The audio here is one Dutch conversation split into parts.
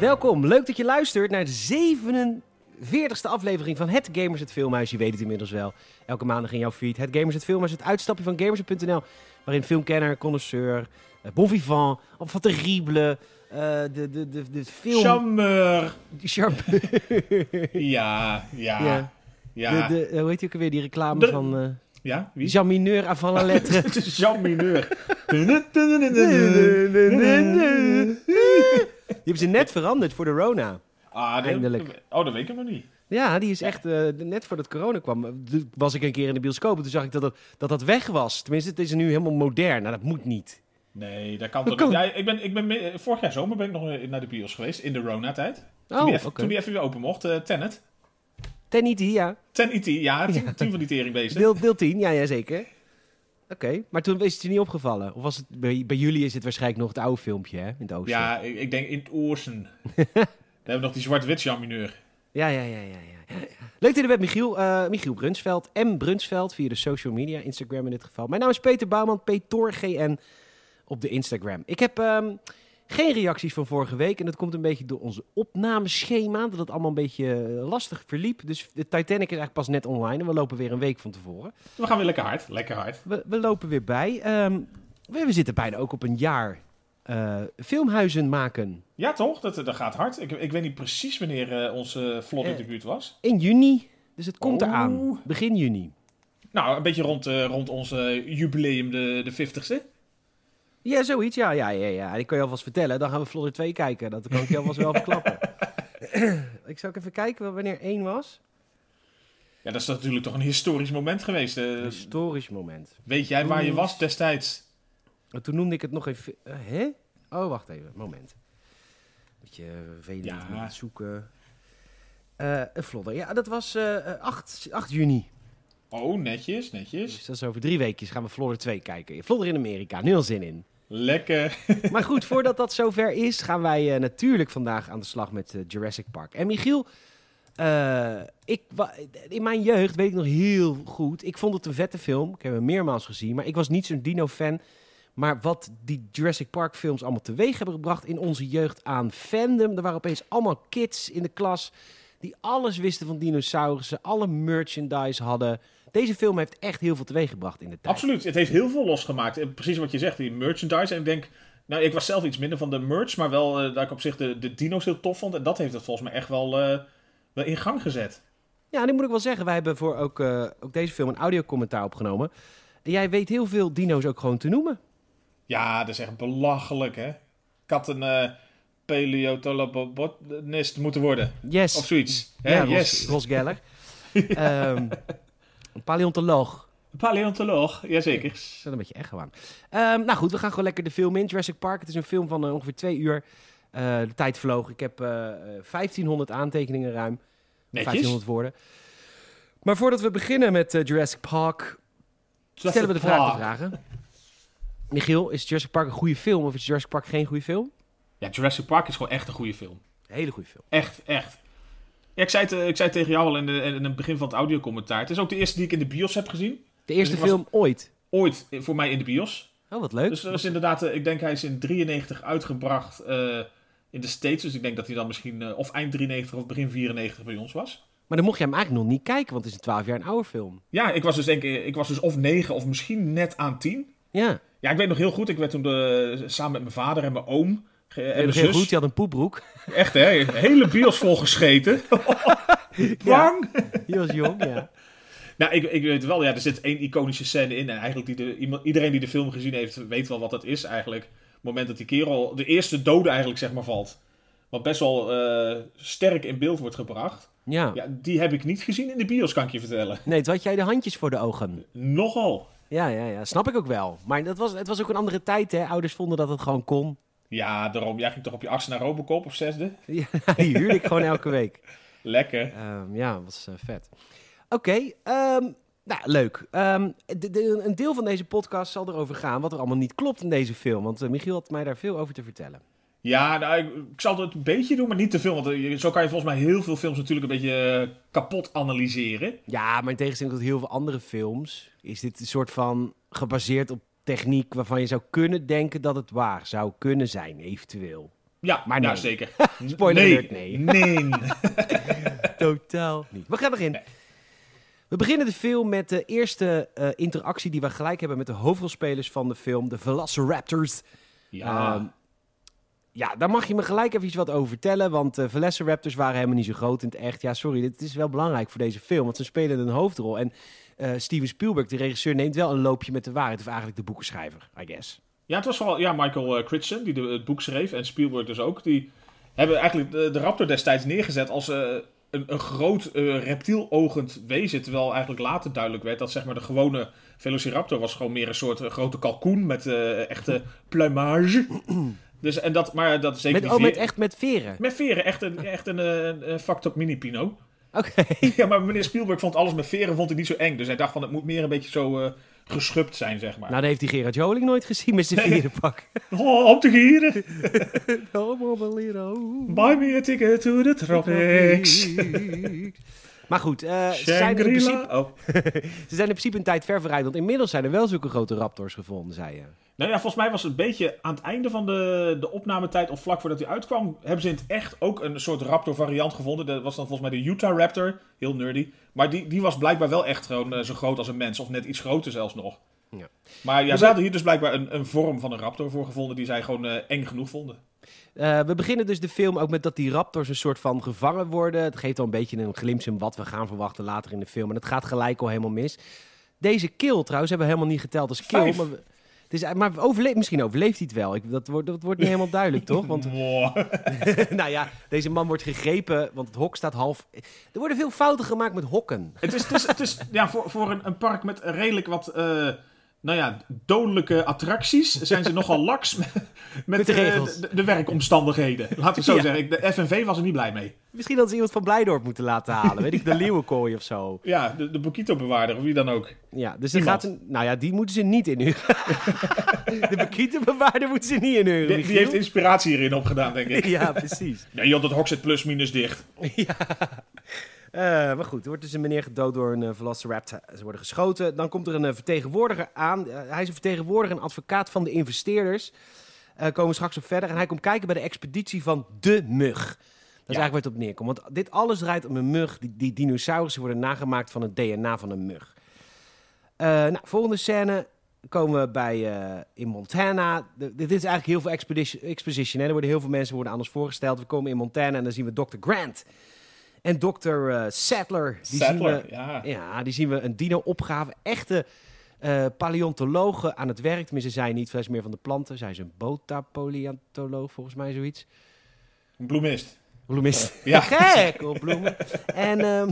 Welkom, leuk dat je luistert naar de 47ste aflevering van Het Gamers het Filmhuis. Je weet het inmiddels wel. Elke maandag in jouw feed. Het Gamers het Filmhuis, het uitstapje van Gamers.nl. Waarin filmkenner, connoisseur, eh, bon vivant, of van terrible, eh, de, de, de, de film... Charmeur. Charme- Ja, ja, Ja. ja. De, de, hoe heet die ook alweer, die reclame De- van... eh Ja, wie? Jean Mineur avant la lettre. Jean Mineur. Die hebben ze net veranderd voor de Rona. Ah, dat- Eindelijk. Oh, dat weet ik nog niet. Ja, die is echt, eh, net voordat corona kwam, eh, was ik een keer in de bioscoop en toen zag ik dat dat, dat, dat weg was. Tenminste, het is nu helemaal modern. Nou, dat moet niet. Nee, dat kan Dat toch niet. kan. Ja, ik ben, ik ben, vorig jaar zomer ben ik nog naar de bios geweest, in de Rona-tijd. Toen, Oh, die oké. even, toen die even weer open mocht, eh Tenet. Ten IT, ja. Ten IT, ja, tien, tien van die teringbeesten. Deel, deel 10, ja, ja zeker. Oké, maar toen is het je niet opgevallen. Of was het, bij, bij jullie is het waarschijnlijk nog het oude filmpje, hè? In het oosten. Ja, ik, ik denk in het Oorsen. Daar hebben we nog die zwart-wit Jean Mineur. Ja, ja, ja, ja. ja. Leuk dat je er bent, Michiel. eh, Michiel Brunsveld. M. Brunsveld via de social media, Instagram in dit geval. Mijn naam is Peter Bouwman, PetorGN op de Instagram. Ik heb ehm, geen reacties van vorige week. En dat komt een beetje door onze opnameschema. Dat het allemaal een beetje eh, lastig verliep. Dus de Titanic is eigenlijk pas net online. En we lopen weer een week van tevoren. We gaan weer lekker hard, lekker hard. We, we lopen weer bij. Ehm, we, we zitten bijna ook op een jaar eh, filmhuizen maken. Ja, toch? Dat, dat gaat hard. Ik, ik weet niet precies wanneer eh, onze vlog in de buurt was. In juni. Dus het komt eraan. Begin juni. Nou, een beetje rond, eh, rond onze jubileum, de, de 50ste. Ja, zoiets. Ja, ja, ja, ja. Ik kan je alvast vertellen. Dan gaan we Flodder 2 kijken. Dat kan ik je alvast wel verklappen. ik zou ook even kijken wanneer 1 was. Ja, dat is natuurlijk toch een historisch moment geweest. eh. Een historisch moment. weet jij waar je was destijds? En toen noemde ik het nog even... eh, hè? Oh, wacht even. Moment. Beetje vervelend Ja. met het zoeken. Eh een Flodder. Ja, dat was eh, eh, 8, 8 juni. Oh, netjes, netjes. Dus dat is over drie weekjes gaan we Flodder 2 kijken. Flodder in Amerika. Nu al zin in. Lekker. Maar goed, voordat dat zover is, gaan wij eh, natuurlijk vandaag aan de slag met eh, Jurassic Park. En Michiel, eh, ik, in mijn jeugd weet ik nog heel goed. Ik vond het een vette film. Ik heb hem meermaals gezien, maar ik was niet zo'n dino-fan. Maar wat die Jurassic Park films allemaal teweeg hebben gebracht in onze jeugd aan fandom. Er waren opeens allemaal kids in de klas die alles wisten van dinosaurussen, alle merchandise hadden. Deze film heeft echt heel veel teweeg gebracht in de tijd. Absoluut. Het heeft heel veel losgemaakt. En Precies wat je zegt, die merchandise. En ik denk, nou, ik was zelf iets minder van de merch, maar wel eh, dat ik op zich de, de dino's heel tof vond. En dat heeft het volgens mij echt wel, eh, wel in gang gezet. Ja, dit moet ik wel zeggen. Wij hebben voor ook, eh, ook deze film een audiocommentaar opgenomen. En jij weet heel veel dino's ook gewoon te noemen. Ja, dat is echt belachelijk, hè. Eh paleontologist moeten worden. Yes. Of zoiets. Hè? ja, Ros, yes. Ros Geller. Ehm, een paleontoloog. Paleontoloog, jazeker. Dat is een beetje echo aan. Ehm, nou goed, we gaan gewoon lekker de film in. Jurassic Park. Het is een film van eh, ongeveer twee uur. Eh, de tijd vloog. Ik heb eh, eh, 1500 aantekeningen ruim. Netjes. 1500 woorden. Maar voordat we beginnen met Jurassic Park, stellen we de vraag te vragen. Michiel, is Jurassic Park een goede film of is Jurassic Park geen goede film? Ja, Jurassic Park is gewoon echt een goede film. Een hele goede film. Echt, echt. Ja, ik, zei het, eh, ik zei het tegen jou al in, de, in het begin van het audiocommentaar. Het is ook de eerste die ik in de bios heb gezien. De eerste Dus film ooit. Ooit eh, voor mij in de bios. Oh, wat leuk. Dus dat is inderdaad, eh, ik denk hij is in 93 uitgebracht eh, in de States. Dus ik denk dat hij dan misschien of eind 93 of begin 94 bij ons was. Maar dan mocht je hem eigenlijk nog niet kijken, want het is een 12 jaar een oude film. Ja, ik was dus denk ik, ik was dus of 9 of misschien net aan 10. Ja, Ja, ik weet nog heel goed. Ik werd toen de, samen met mijn vader en mijn oom en mijn zus. goed, die had een poepbroek. Echt hè, hele bios vol gescheten. Bang! Die was jong, ja. Nou, ik, ik weet wel, ja, er zit één iconische scène in. En eigenlijk die de, iedereen die de film gezien heeft, weet wel wat dat is eigenlijk. Het moment dat die kerel, de eerste dode eigenlijk, zeg maar, valt. Wat best wel eh, sterk in beeld wordt gebracht. Ja. Ja, die heb ik niet gezien in de bios, kan ik je vertellen. Nee, toen had jij de handjes voor de ogen. Nogal. Ja, ja, ja. Snap ik ook wel. Maar dat was, het was ook een andere tijd, hè. Ouders vonden dat het gewoon kon. Ja, daarom. Jij ging toch op je achtste naar Robocop of zesde? Ja, die huurde ik gewoon elke week. Lekker. Ehm, ja, dat was eh, vet. Oké, ehm, nou, leuk. Ehm, de- de- een deel van deze podcast zal erover gaan wat er allemaal niet klopt in deze film. Want eh, Michiel had mij daar veel over te vertellen. Ja, nou, ik, ik zal het een beetje doen, maar niet te veel. Want eh, zo kan je volgens mij heel veel films natuurlijk een beetje kapot analyseren. Ja, maar in tegenstelling tot heel veel andere films is dit een soort van gebaseerd op techniek waarvan je zou kunnen denken dat het waar zou kunnen zijn, eventueel. Ja, Maar ja, nee. zeker. Spoiler nee. alert, nee. Nee. Totaal niet. We gaan erin. We beginnen de film met de eerste eh, interactie die we gelijk hebben met de hoofdrolspelers van de film, de Velociraptors. Ja. Ehm, ja, daar mag je me gelijk even iets wat over vertellen, want de Velociraptors waren helemaal niet zo groot in het echt. Ja, sorry, dit is wel belangrijk voor deze film, want ze spelen een hoofdrol. En eh, Steven Spielberg, de regisseur, neemt wel een loopje met de waarheid, of eigenlijk de boekenschrijver, I guess. Ja, het was vooral ja, Michael uh, Critchen die de, het boek schreef en Spielberg dus ook. Die hebben eigenlijk de, de Raptor destijds neergezet als uh, een, een groot uh, reptielogend wezen. Terwijl eigenlijk later duidelijk werd dat zeg maar, de gewone Velociraptor was gewoon meer een soort uh, grote kalkoen met uh, echte plumage. Dus, en dat, maar dat is zeker Met, oh, met echt met veren? met veren, echt een, echt een, een, een fucked up mini Oké. Ja, maar meneer Spielberg vond alles met veren vond hij niet zo eng. Dus hij dacht van het moet meer een beetje zo uh, geschupt zijn, zeg maar. Nou, dat heeft die Gerard Joling nooit gezien met zijn Nee. verenpak. Oh, op de gieren. Lero. Buy me a ticket to the tropics. Maar goed, eh, ze, zijn in principe. Oh. ze zijn in principe een tijd ver vooruit. Want inmiddels zijn er wel zulke grote raptors gevonden, zei je. Nou ja, volgens mij was het een beetje aan het einde van de, de opnametijd, of vlak voordat hij uitkwam, hebben ze in het echt ook een soort Raptor variant gevonden. Dat was dan volgens mij de Utah Raptor, heel nerdy. Maar die, die was blijkbaar wel echt gewoon eh, zo groot als een mens, of net iets groter zelfs nog. Ja. Maar ja, We ze hadden hier dus blijkbaar een, een vorm van een Raptor voor gevonden die zij gewoon eh, eng genoeg vonden. Eh, we beginnen dus de film ook met dat die raptors een soort van gevangen worden. Het geeft al een beetje een glimp in wat we gaan verwachten later in de film. En het gaat gelijk al helemaal mis. Deze kill trouwens hebben we helemaal niet geteld als kill. Vijf. Maar, we- het is, maar overle- misschien overleeft hij het wel. Ik, dat, wordt, dat wordt niet helemaal duidelijk, toch? Want nou ja, deze man wordt gegrepen, want het hok staat half... Er worden veel fouten gemaakt met hokken. Het is, het is, het is ja, voor, voor een, een park met redelijk wat eh, nou ja, dodelijke attracties zijn ze nogal laks met, de eh, regels. de, de werkomstandigheden. Laten we het zo Ja. zeggen. De FNV was er niet blij mee. Misschien dat ze iemand van Blijdorp moeten laten halen. Weet ik, de leeuwenkooi of zo. Ja, de, de Bokito-bewaarder, of wie dan ook. Ja, dus er gaat een... Nou ja, die moeten ze niet inhuren. de bekietenbewaarder moeten ze niet inhuren. Die, die heeft inspiratie hierin opgedaan, denk ik. Ja, precies. Nee, joh, dat hok zit plus minus dicht. ja. Eh, maar goed, er wordt dus een meneer gedood door een eh, Velociraptor. Ze worden geschoten. Dan komt er een eh, vertegenwoordiger aan. Hij is een vertegenwoordiger, een advocaat van de investeerders. Komen we straks op verder. En hij komt kijken bij de expeditie van de mug. Dat is eigenlijk waar het op neerkomt. Want dit alles draait om een mug. Die, die dinosaurussen worden nagemaakt van het DNA van een mug. Nou, volgende scène komen we bij in Montana. De- dit is eigenlijk heel veel exposition. Hè? Er worden heel veel mensen worden aan ons voorgesteld. We komen in Montana en dan zien we Dr. Grant. En Dr. eh, Sattler. Die Sattler, Zien we, ja. ja, die zien we een dino-opgave. Echte eh, paleontologen aan het werk. Tenminste, zij niet. Is meer van de planten. Zij is een botapaleontoloog, volgens mij zoiets. Een bloemist. Bloemist. Ja. Gek op bloemen. En, ehm,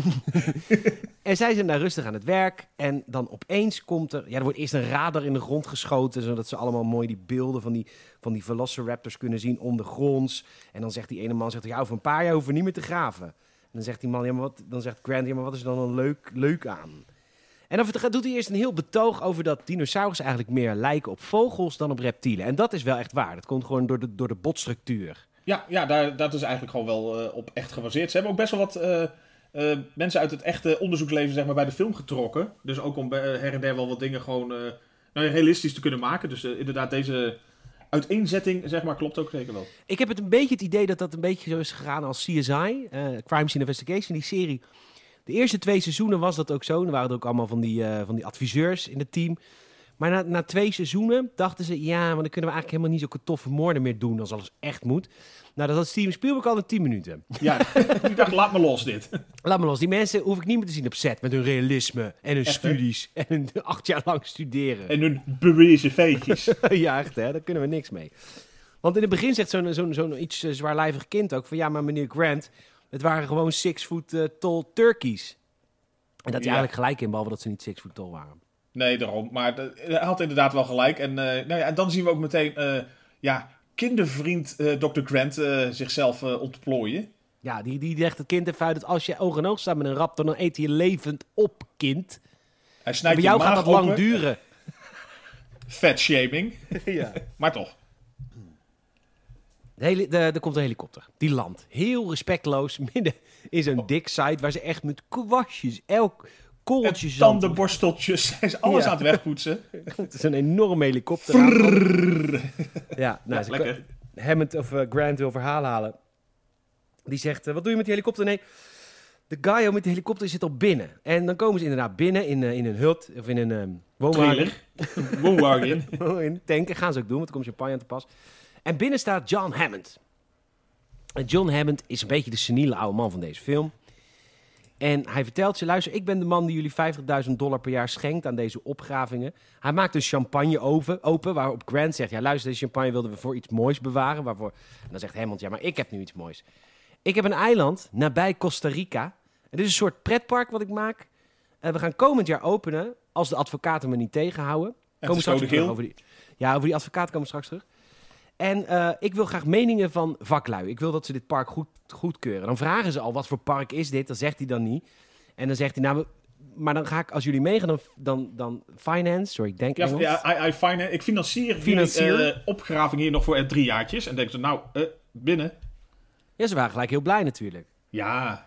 en zij zijn daar rustig aan het werk. En dan opeens komt er... Ja, er wordt eerst een radar in de grond geschoten... zodat ze allemaal mooi die beelden van die, van die velociraptors kunnen zien ondergronds. En dan zegt die ene man, zegt, ja, over een paar jaar hoeven we niet meer te graven. Dan zegt die man, ja, maar wat, dan zegt Grant, ja, maar wat is er dan een leuk, leuk aan? En dan doet hij eerst een heel betoog over dat dinosaurussen eigenlijk meer lijken op vogels dan op reptielen. En dat is wel echt waar. Dat komt gewoon door de, door de botstructuur. Ja, ja daar, dat is eigenlijk gewoon wel eh, op echt gebaseerd. Ze hebben ook best wel wat eh, eh, mensen uit het echte onderzoeksleven zeg maar, bij de film getrokken. Dus ook om her en der wel wat dingen gewoon nou, realistisch te kunnen maken. Dus inderdaad, deze uiteenzetting zeg maar, klopt ook zeker wel. Ik heb het een beetje het idee dat dat een beetje zo is gegaan als CSI, eh, Crime Scene Investigation, die serie. De eerste twee seizoenen was dat ook zo. Er waren er ook allemaal van die, eh, van die adviseurs in het team. Maar na, na twee seizoenen dachten ze, ja, maar dan kunnen we eigenlijk helemaal niet zulke toffe moorden meer doen als alles echt moet. Nou, dat had Steven Spielberg al in 10 minuten. Ja, ik dacht, laat me los dit. Laat me los, die mensen hoef ik niet meer te zien op set met hun realisme en hun Echt, hè? studies en hun acht jaar lang studeren. En hun bewezen feetjes. ja, echt hè, daar kunnen we niks mee. Want in het begin zegt zo'n zo'n zo'n iets eh, zwaarlijvig kind ook van ja, maar meneer Grant, het waren gewoon six foot eh, tall turkeys. En dat hij Ja. eigenlijk gelijk in, behalve dat ze niet six foot tall waren. Nee, daarom. Maar hij had inderdaad wel gelijk. En, eh, nou ja, en dan zien we ook meteen eh, ja, kindervriend eh, Dr. Grant eh, zichzelf ontplooien. Ja, die, die legt het kind even uit dat als je oog in oog staat met een raptor, dan eet hij je levend op, kind. Hij En snijdt bij je jou gaat dat lang duren. Vet shaming. ja. Maar toch. De hele, de, er komt een helikopter. Die landt. Heel respectloos midden in zo'n dik site waar ze echt met kwastjes, elk zand... tandenborsteltjes. Zijn ze alles Ja. aan het wegpoetsen. Het is een enorme helikopter. Ja, nou, Lekker. ko- Hammond of Grant wil verhaal halen. Die zegt, wat doe je met die helikopter? Nee, de guy met de helikopter zit al binnen. En dan komen ze inderdaad binnen in, in een hut of in een woonwagen. Woonwagen. in gaan ze ook doen, want er komt champagne aan te pas. En binnen staat John Hammond. En John Hammond is een beetje de seniele oude man van deze film. En hij vertelt ze, luister, ik ben de man die jullie 50.000 dollar per jaar schenkt aan deze opgravingen. Hij maakt een champagne oven, open, waarop Grant zegt, ja luister, deze champagne wilden we voor iets moois bewaren. Waarvoor... En dan zegt Hammond, ja maar ik heb nu iets moois. Ik heb een eiland nabij Costa Rica. En dit is een soort pretpark wat ik maak. En we gaan komend jaar openen, als de advocaten me niet tegenhouden. En Komen het straks over die, ja, over die advocaat komen we straks terug. En eh, ik wil graag meningen van vaklui. Ik wil dat ze dit park goed, goedkeuren. Dan vragen ze al, wat voor park is dit? Dan zegt hij dan niet. En dan zegt hij, nou, maar dan ga ik, als jullie meegaan, dan, dan, dan finance. Sorry, ik denk Ja, Engels. ja I, I finan- ik financier, Financier. eh, opgraving hier nog voor drie jaartjes. En denken ze, nou, eh, binnen. Ja, ze waren gelijk heel blij natuurlijk. Ja.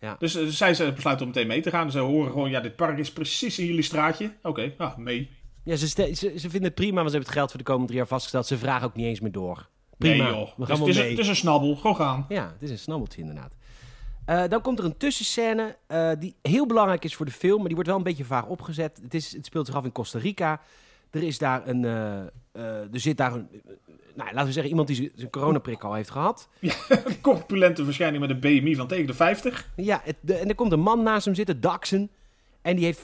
Ja. Dus zij besluiten om meteen mee te gaan. Ze horen gewoon, ja, dit park is precies in jullie straatje. Oké, ah, mee. Ja, ze, ze, ze vinden het prima, want ze hebben het geld voor de komende drie jaar vastgesteld. Ze vragen ook niet eens meer door. Prima, Nee, joh. we Dus gaan wel het, is, mee. het is een snabbel, gewoon gaan. Ja, het is een snabbeltje inderdaad. Eh, dan komt er een tussenscène eh, die heel belangrijk is voor de film, maar die wordt wel een beetje vaag opgezet. Het, is, het speelt zich af in Costa Rica. Er is daar een, eh, er zit daar een, nou, laten we zeggen, iemand die zijn coronaprik al heeft gehad. Een corpulente verschijning met een BMI van tegen de 50. Ja, het, de- en er komt een man naast hem zitten, Daxon. En die heeft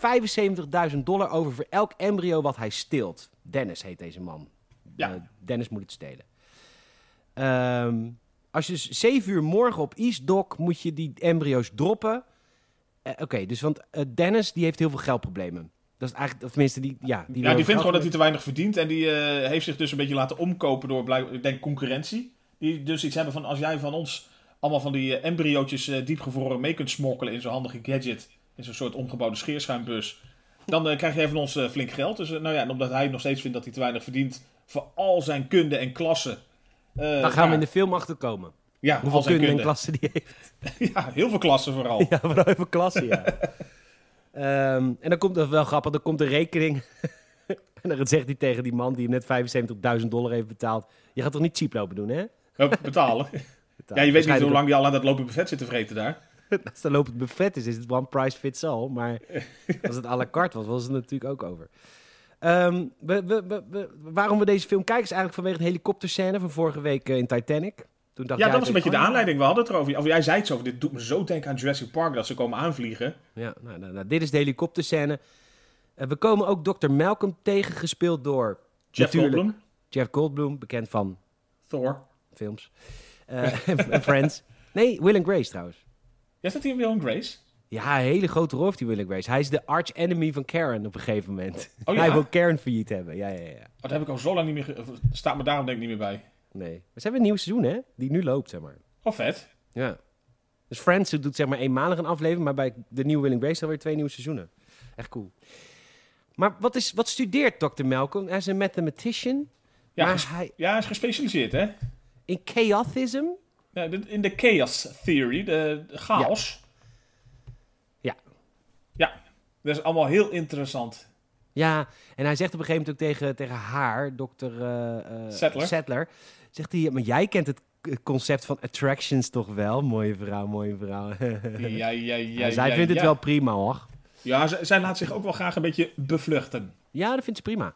75.000 dollar over voor elk embryo wat hij steelt. Dennis heet deze man. Ja. Eh, Dennis moet het stelen. Ehm, als je dus 7 uur morgen op East Dock moet je die embryo's droppen. Eh, Oké, dus want eh, Dennis die heeft heel veel geldproblemen. Dat is eigenlijk, of tenminste, die, ja, die, ja, die vindt gewoon dat hij te weinig verdient. En die heeft zich dus een beetje laten omkopen door, blijk- ik denk, concurrentie. Die dus iets hebben van, als jij van ons allemaal van die embryootjes diepgevroren mee kunt smokkelen in zo'n handige gadget. In zo'n soort omgebouwde scheerschuimbus. Dan eh, krijg jij van ons eh, flink geld. Dus eh, nou ja, en omdat hij nog steeds vindt dat hij te weinig verdient voor al zijn kunde en klassen. Daar gaan we in de film achter komen. Ja, Hoeveel al zijn kunde en kunde. klassen die heeft. Ja, heel veel klassen vooral. Ja, vooral even klasse, ja. Ehm, en dan komt dat wel grappig, dan komt de rekening. en dan zegt hij tegen die man die hem net 75.000 dollar heeft betaald. Je gaat toch niet cheap lopen doen, hè? Hup, betalen. Ja, je weet niet hoe lang die al aan dat lopen buffet zit te vreten daar. Als dan lopend buffet is, is het one price fits all. Maar als het à la carte was, was het natuurlijk ook over. Ehm, we, we, waarom we deze film kijken is eigenlijk vanwege de helikopterscène van vorige week eh, in Titanic. Toen dacht Ja, dat was een beetje de oh, aanleiding. We hadden het erover. Of jij zei het zo. Dit doet me zo denken aan Jurassic Park dat ze komen aanvliegen. Ja, nou, nou, nou, dit is de helikopterscène. Eh, we komen ook Dr. Malcolm tegen, gespeeld door Jeff. Goldblum, Jeff Goldblum, bekend van Thor. films. Eh, en Friends. Nee, Will and Grace trouwens. Ja, is dat hier Will and Grace? Ja, een hele grote rol heeft die Will and Grace. Hij is de arch enemy van Karen op een gegeven moment. Oh ja? Hij wil Karen failliet hebben. Ja, ja, ja. Oh, dat heb ik al zo lang niet meer... Staat me daarom denk ik niet meer bij. Nee. We hebben een nieuw seizoen, hè? Die nu loopt, zeg maar. Oh, vet. Ja. Dus Friends doet zeg maar eenmalig een aflevering, maar bij de nieuwe Will and Grace alweer twee nieuwe seizoenen. Echt cool. Maar wat, is, wat studeert Dr. Malcolm? Hij is een mathematician. Ja, maar hij, ja, hij is gespecialiseerd, hè? in chaothism? Ja, in de chaos theory, de, de chaos. Ja. Ja, dat is allemaal heel interessant. Ja, en hij zegt op een gegeven moment ook tegen, tegen haar, dokter eh, Sattler. Sattler, zegt hij, maar jij kent het concept van attractions toch wel? Mooie vrouw, mooie vrouw. Ja, ja, ja. Zij ja, vindt het wel prima hoor. Ja, zij, zij laat zich ook wel graag een beetje bevluchten. Ja, dat vindt ze prima.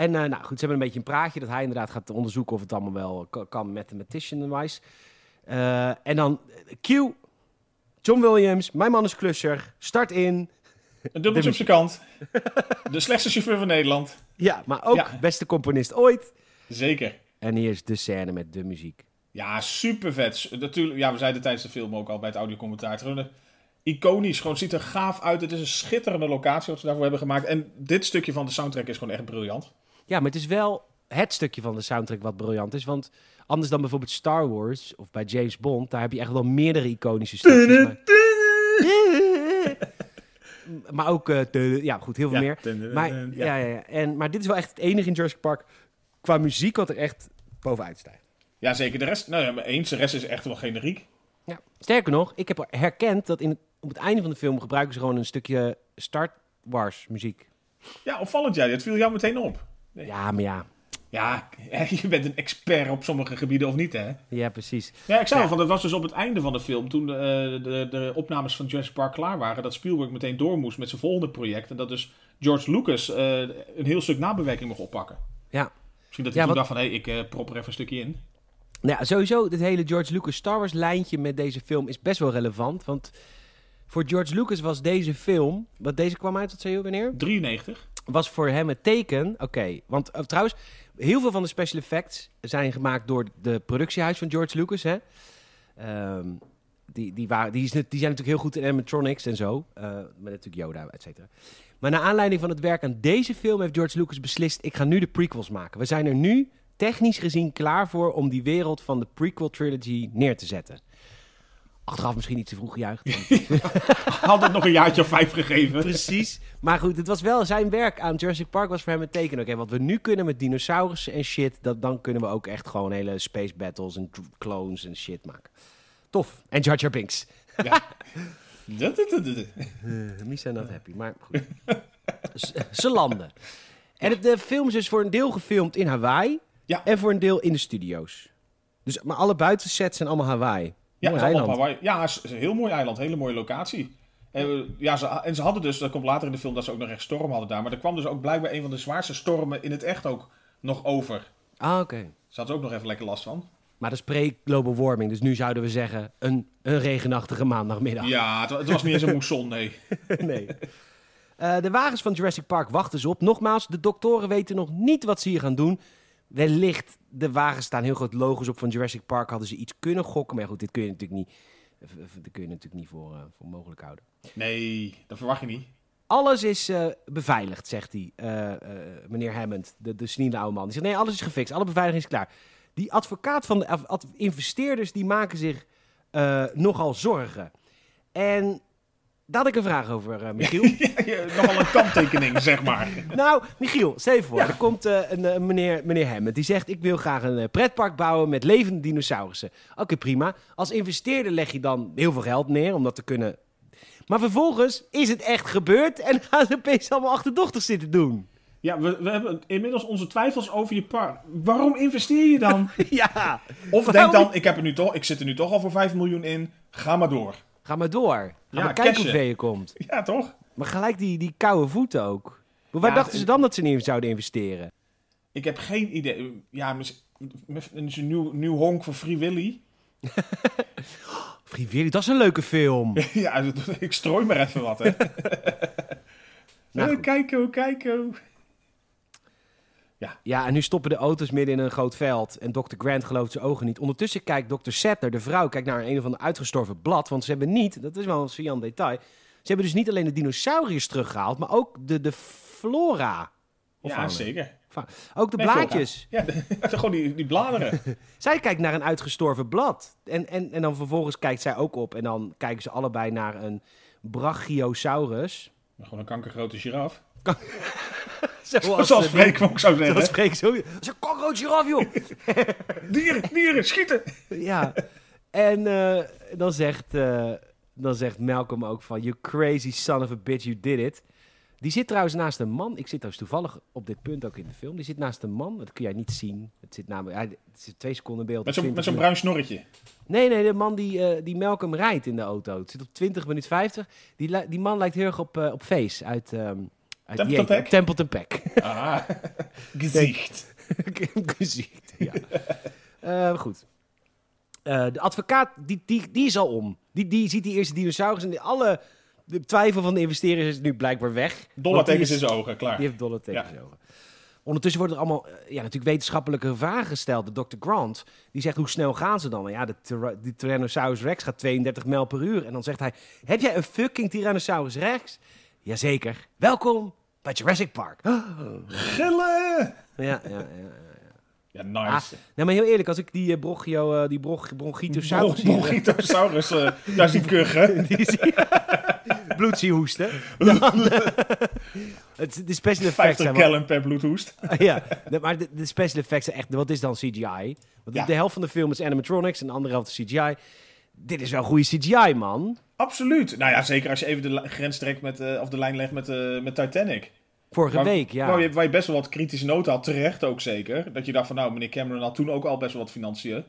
En eh, nou goed, ze hebben een beetje een praatje dat hij inderdaad gaat onderzoeken of het allemaal wel ka- kan mathematician-wise. Eh, en dan eh, Q, John Williams, mijn man is klusser, start in. Een dubbeltje op zijn kant. De slechtste chauffeur van Nederland. Ja, maar ook Ja. beste componist ooit. Zeker. En hier is de scène met de muziek. Ja, super vet. Natuurlijk, ja, we zeiden tijdens de film ook al bij het audiocommentaar. Gewoon iconisch, gewoon ziet er gaaf uit. Het is een schitterende locatie wat ze daarvoor hebben gemaakt. En dit stukje van de soundtrack is gewoon echt briljant. Ja, maar het is wel het stukje van de soundtrack wat briljant is. Want anders dan bijvoorbeeld Star Wars of bij James Bond, daar heb je echt wel meerdere iconische stukjes. Maar, maar ook, de- ja goed, heel veel meer. Maar, ja. Ja, ja, En, maar dit is wel echt het enige in Jurassic Park qua muziek wat er echt bovenuit stijgt. Ja, zeker. De rest, nou ja, maar eens. De rest is echt wel generiek. Ja. Sterker nog, ik heb herkend dat in op het einde van de film gebruiken ze gewoon een stukje Star Wars muziek. Ja, opvallend jij. Dat viel jou meteen op. Ja, maar ja, Ja, je bent een expert op sommige gebieden of niet, hè? Ja, precies. Ja, ik zei Ja. al, van, dat was dus op het einde van de film, toen de, de, de opnames van Jurassic Park klaar waren, dat Spielberg meteen door moest met zijn volgende project. En dat dus George Lucas eh, een heel stuk nabewerking mocht oppakken. Ja. Misschien dat hij Ja, toen wat- dacht van, hé, ik eh, prop er even een stukje in. Nou ja, sowieso, dit hele George Lucas Star Wars lijntje met deze film is best wel relevant. Want voor George Lucas was deze film, wat deze kwam uit, wat zei je wanneer? 93. Was voor hem het teken, oké. want eh, trouwens, heel veel van de special effects zijn gemaakt door de productiehuis van George Lucas, hè. Ehm, die, die, waren, die, is, die zijn natuurlijk heel goed in animatronics en zo. eh, met natuurlijk Yoda, et cetera. Maar naar aanleiding van het werk aan deze film heeft George Lucas beslist... ik ga nu de prequels maken. We zijn er nu technisch gezien klaar voor om die wereld van de prequel trilogy neer te zetten. Achteraf misschien iets te vroeg gejuicht. Had het nog een jaartje of vijf gegeven. Precies. Maar goed, het was wel zijn werk aan Jurassic Park was voor hem een teken. Oké, wat we nu kunnen met dinosaurussen en shit, dat, dan kunnen we ook echt gewoon hele space battles en clones en shit maken. Tof. En Jar Jar Binks. Ja. Dat- dat- dat- dat. Uh, Misa not happy, maar goed. Ze landen. En het, de film is dus voor een deel gefilmd in Hawaii Ja. en voor een deel in de studio's. Dus, maar alle buitensets zijn allemaal Hawaii. Ja, Mooi eiland. Hawaii. ja, een heel mooi eiland, hele mooie locatie. En, eh, ja, ze, en ze hadden dus, dat komt later in de film, dat ze ook nog echt storm hadden daar. Maar er kwam dus ook blijkbaar een van de zwaarste stormen in het echt ook nog over. Ah, oké. Hadden ze ook nog even lekker last van. Maar dat is pre-global warming, dus nu zouden we zeggen een, een regenachtige maandagmiddag. Ja, het was niet eens een moesson, nee. nee. Eh, de wagens van Jurassic Park wachten ze op. Nogmaals, de doktoren weten nog niet wat ze hier gaan doen. Wellicht, de wagens staan heel groot logos op van Jurassic Park. Hadden ze iets kunnen gokken. Maar goed, dit kun je natuurlijk niet, eh, dit kun je natuurlijk niet voor, eh, voor mogelijk houden. Nee, dat verwacht je niet. Alles is eh, beveiligd, zegt hij, meneer Hammond, de, de oude man. Die zegt, nee, alles is gefixt, alle beveiliging is klaar. Die advocaat van de investeerders, die maken zich nogal zorgen. En daar had ik een vraag over, eh, Michiel. Nogal een kanttekening, zeg maar. nou, Michiel, stel je voor, er komt eh, een, meneer, meneer Hammond, die zegt, ik wil graag een eh, pretpark bouwen met levende dinosaurussen. Oké, prima. Als investeerder leg je dan heel veel geld neer om dat te kunnen... Maar vervolgens is het echt gebeurd en gaan ze opeens allemaal achterdochtig zitten doen. Ja, we, we hebben inmiddels onze twijfels over je park. Waarom investeer je dan? Ja, Of denk dan, ik, heb er nu toch, ik zit er nu toch al voor 5 miljoen in, ga maar door. Ga maar door. Ga Ja, maar kijken hoe ver je komt. Ja, toch? Maar gelijk die, die koude voeten ook. Maar waar Ja, dachten ze dan dat ze in zouden investeren? Ik heb geen idee. Ja, een nieuw, nieuw honk voor Free Willy. Free Willy, dat is een leuke film. ja, ik strooi maar even wat, hè. Nou, Eh, goed. Oh. Ja, en nu stoppen de auto's midden in een groot veld. En Dr. Grant gelooft zijn ogen niet. Ondertussen kijkt Dr. Settler, de vrouw, kijkt naar een of ander uitgestorven blad. Want ze hebben niet, dat is wel een saillant detail. Ze hebben dus niet alleen de dinosauriërs teruggehaald, maar ook de, de flora. Of Ja, zeker. Ook de Nee, blaadjes. Ja, gewoon die, die bladeren. Zij kijkt naar een uitgestorven blad. En, en, en dan vervolgens kijkt zij ook op. En dan kijken ze allebei naar een Brachiosaurus. Gewoon een kankergrote giraf. Zoals, Zoals Freek ook zou zeggen. Zoals Freek zo. Een cockroach giraf, joh. Dieren, dieren, schieten! ja. En eh, dan, zegt, eh, dan zegt Malcolm ook van... You crazy son of a bitch, you did it. Die zit trouwens naast een man. Ik zit trouwens toevallig op dit punt ook in de film. Die zit naast een man. Dat kun jij niet zien. Het zit namelijk... ja, Het twee seconden beeld. Met zo'n 20 met zo'n minuten. bruin snorretje. Nee, nee, de man die, eh, die Malcolm rijdt in de auto. Het zit op 20 minuten 50. Die, die man lijkt heel erg op, op Face uit... ehm uit Templeton Peck? Templeton Peck. Ah, gezicht. Gezicht, ja. Eh, goed. Eh, de advocaat, die, die, die is al om. Die, die ziet die eerste dinosaurus en alle de twijfel van de investeerders is nu blijkbaar weg. In is- zijn ogen, klaar. Die heeft tekens Ja. in zijn ogen. Ondertussen worden er allemaal eh, ja, natuurlijk wetenschappelijke vragen gesteld. De Dr. Grant, die zegt hoe snel gaan ze dan? Nou ja, de, die Tyrannosaurus Rex gaat 32 mijl per uur. En dan zegt hij, heb jij een fucking Tyrannosaurus Rex? Jazeker. Welkom bij Jurassic Park. Gillen! Ja, ja, ja. Ja, nice. Ah, nou, maar heel eerlijk, als ik die uh, bronchio, uh, die bronch, bronchitosaurus zie... Bronchitosaurus, uh, daar zie ik zie bloed zie hoesten. Dan, uh, het, de special effects 50 zijn gallon per bloedhoest. ja, maar de, de, special effects zijn echt... Wat is dan CGI? Want Ja. de helft van de film is animatronics en de andere helft is CGI. Dit is wel goede CGI, man. Absoluut. Nou ja, zeker als je even de grens trekt met, uh, of de lijn legt met, uh, met Titanic. Vorige Waar- week, ja. Waar, je, waar je best wel wat kritische noten had, terecht ook zeker. Dat je dacht van nou, meneer Cameron had toen ook al best wel wat financiën.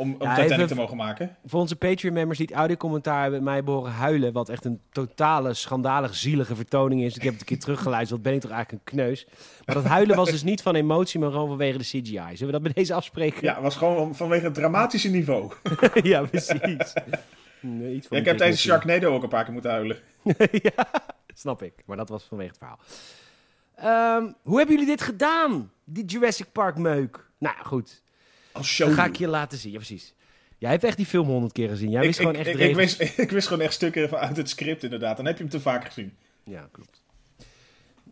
Om, om Titanic even- te mogen maken. Voor onze Patreon-members die het audiocommentaar hebben mij behoren huilen. Wat echt een totale, schandalig zielige vertoning is. Ik heb het een keer teruggeluisterd. Wat ben ik toch eigenlijk een kneus. Maar dat huilen was dus niet van emotie, maar gewoon vanwege de CGI. Zullen we dat bij deze afspreken? Ja, het was gewoon vanwege het dramatische niveau. ja precies. Nee, iets Ja, ik heb tijdens. Sharknado ook een paar keer moeten huilen. ja, snap ik. Maar dat was vanwege het verhaal. Ehm, hoe hebben jullie dit gedaan? Die Jurassic Park meuk. Nou ja, goed. Als show. Ga ik je laten zien. Ja, precies. Jij hebt echt die film honderd keer gezien. Jij ik, wist gewoon ik, echt ik, regels. wist, ik wist gewoon echt stukken van uit het script inderdaad. Dan heb je hem te vaak gezien. Ja, klopt.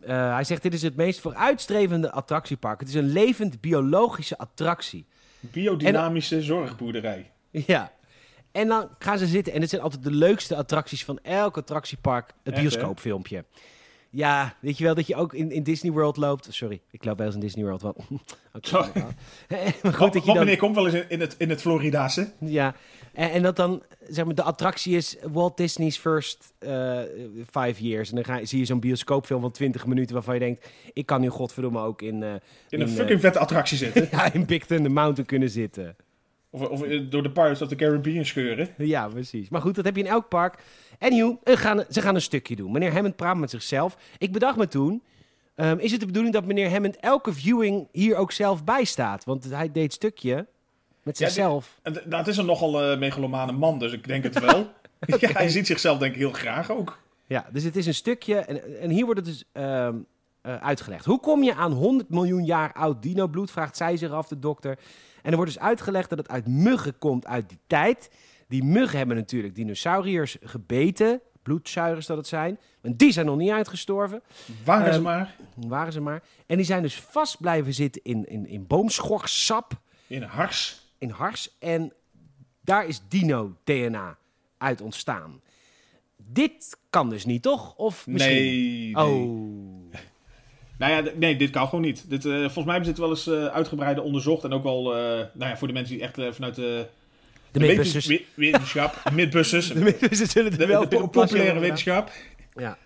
Eh, hij zegt, dit is het meest vooruitstrevende attractiepark. Het is een levend biologische attractie. Biodynamische zorgboerderij. Ja. En dan gaan ze zitten. En dit zijn altijd de leukste attracties van elk attractiepark. Het Echt, hè? Ja, weet je wel dat je ook in, in Disney World loopt. Sorry, ik loop wel eens in Disney World. Oké, Sorry. maar goed, dat je dan... meneer komt wel eens in, in het, in het Floridaanse. Ja, en, en dat dan, zeg maar, de attractie is Walt Disney's first eh, five years. En dan ga, zie je zo'n bioscoopfilm van 20 minuten waarvan je denkt... ik kan nu godverdomme ook in, eh, In een eh, fucking vette attractie zitten. ja, in Big Thunder Mountain kunnen zitten. Of, of door de Pirates of the Caribbean scheuren. Ja, precies. Maar goed, dat heb je in elk park. Anyhow, ze gaan, ze gaan een stukje doen. Meneer Hammond praat met zichzelf. Ik bedacht me toen... ehm, is het de bedoeling dat meneer Hammond elke viewing hier ook zelf bij staat? Want hij deed stukje met Ja, zichzelf. Nou, het is een nogal eh, megalomane man, dus ik denk het wel. ja, hij ziet zichzelf denk ik heel graag ook. Ja, dus het is een stukje. En, en hier wordt het dus ehm, eh, uitgelegd. Hoe kom je aan 100 miljoen jaar oud dinobloed? Vraagt zij zich af, de dokter. En er wordt dus uitgelegd dat het uit muggen komt uit die tijd. Die muggen hebben natuurlijk dinosauriërs gebeten. Bloedzuigers dat het zijn. En die zijn nog niet uitgestorven. Waren ze Ehm, maar Waren ze maar. En die zijn dus vast blijven zitten in, in, in boomschorssap. in hars. In hars. En daar is dino-DNA uit ontstaan. Dit kan dus niet, toch? Of misschien? Nee, nee. Oh. Nou ja, nee, dit kan gewoon niet. Dit, eh, volgens mij hebben ze het wel eens eh uitgebreider onderzocht. En ook wel, eh, nou ja, voor de mensen die echt vanuit de, De we- wetenschap, midbussers, De Mythbusters zullen de, wel de populaire wetenschap. Ja.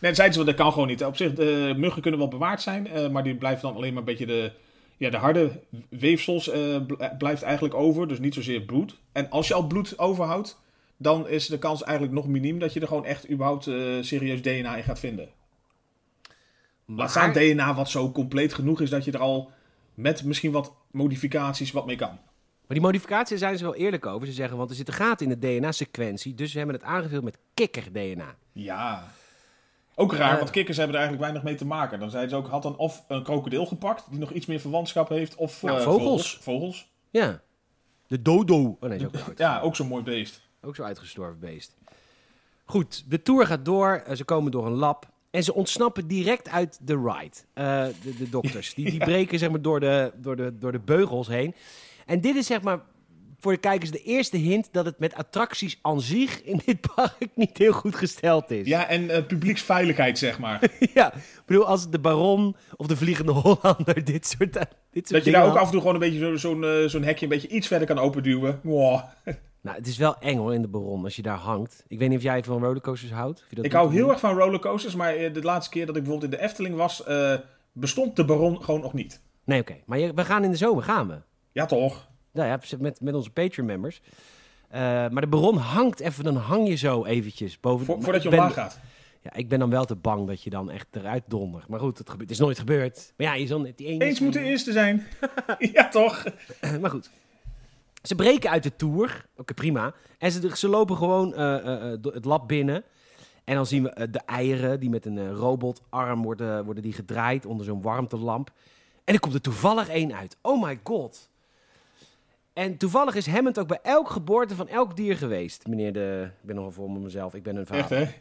Nee, dat zeiden ze dat kan gewoon niet. Op zich, de muggen kunnen wel bewaard zijn, eh, maar die blijft dan alleen maar een beetje de, ja, de harde weefsels eh, bl- blijft eigenlijk over. Dus niet zozeer bloed. En als je al bloed overhoudt, dan is de kans eigenlijk nog miniem dat je er gewoon echt überhaupt eh, serieus DNA in gaat vinden. Laat staan Maar, DNA wat zo compleet genoeg is dat je er al met misschien wat modificaties wat mee kan. Maar die modificaties zijn ze wel eerlijk over. Ze zeggen, want er zitten gaten in de DNA-sequentie. Dus we hebben het aangevuld met kikker-DNA. Ja. Ook raar, Eh. want kikkers hebben er eigenlijk weinig mee te maken. Dan zeiden ze ook, had dan of een krokodil gepakt, die nog iets meer verwantschap heeft, of Nou, eh, vogels. Vogels. Ja. De dodo. Oh nee, is ook. Ja, ook zo'n mooi beest. Ook zo uitgestorven beest. Goed, de tour gaat door. Eh, Ze komen door een lab. En ze ontsnappen direct uit de ride. Eh, de, de dokters. Die, die breken zeg maar door de, door, de, door de beugels heen. En dit is zeg maar voor de kijkers de eerste hint dat het met attracties aan zich in dit park niet heel goed gesteld is. Ja, en eh, publieksveiligheid, zeg maar. Ja, ik bedoel, als de Baron of de Vliegende Hollander dit soort, dit soort Dat je daar ook had- af en toe gewoon een beetje zo- zo'n eh, zo'n hekje een beetje iets verder kan openduwen. Wow. Nou, het is wel eng hoor in de Baron als je daar hangt. Ik weet niet of jij van rollercoasters houdt. Of je dat Ik hou heel erg van rollercoasters, maar eh, de laatste keer dat ik bijvoorbeeld in de Efteling was, bestond de Baron gewoon nog niet. Nee, oké. Maar je- we gaan in de zomer, gaan we. Ja, toch? Nou ja, met, met onze Patreon-members. Eh, maar de Baron hangt even, dan hang je zo eventjes boven. Vo- voordat je ben- omlaag gaat. Ja, ik ben dan wel te bang dat je dan echt eruit dondert. Maar goed, het, gebeurt, het is nooit gebeurd. Maar ja, je zal net die ene... Eens moet de eerste zijn. ja, toch? maar goed. Ze breken uit de tour. Oké, prima. En ze, ze lopen gewoon eh, eh, het lab binnen. En dan zien we de eieren die met een robotarm worden, worden die gedraaid onder zo'n warmtelamp. En er komt er toevallig één uit. Oh my god. En toevallig is Hammond ook bij elk geboorte van elk dier geweest. Meneer de... Ik ben nogal met mezelf. Ik ben een Echt, vader. hè?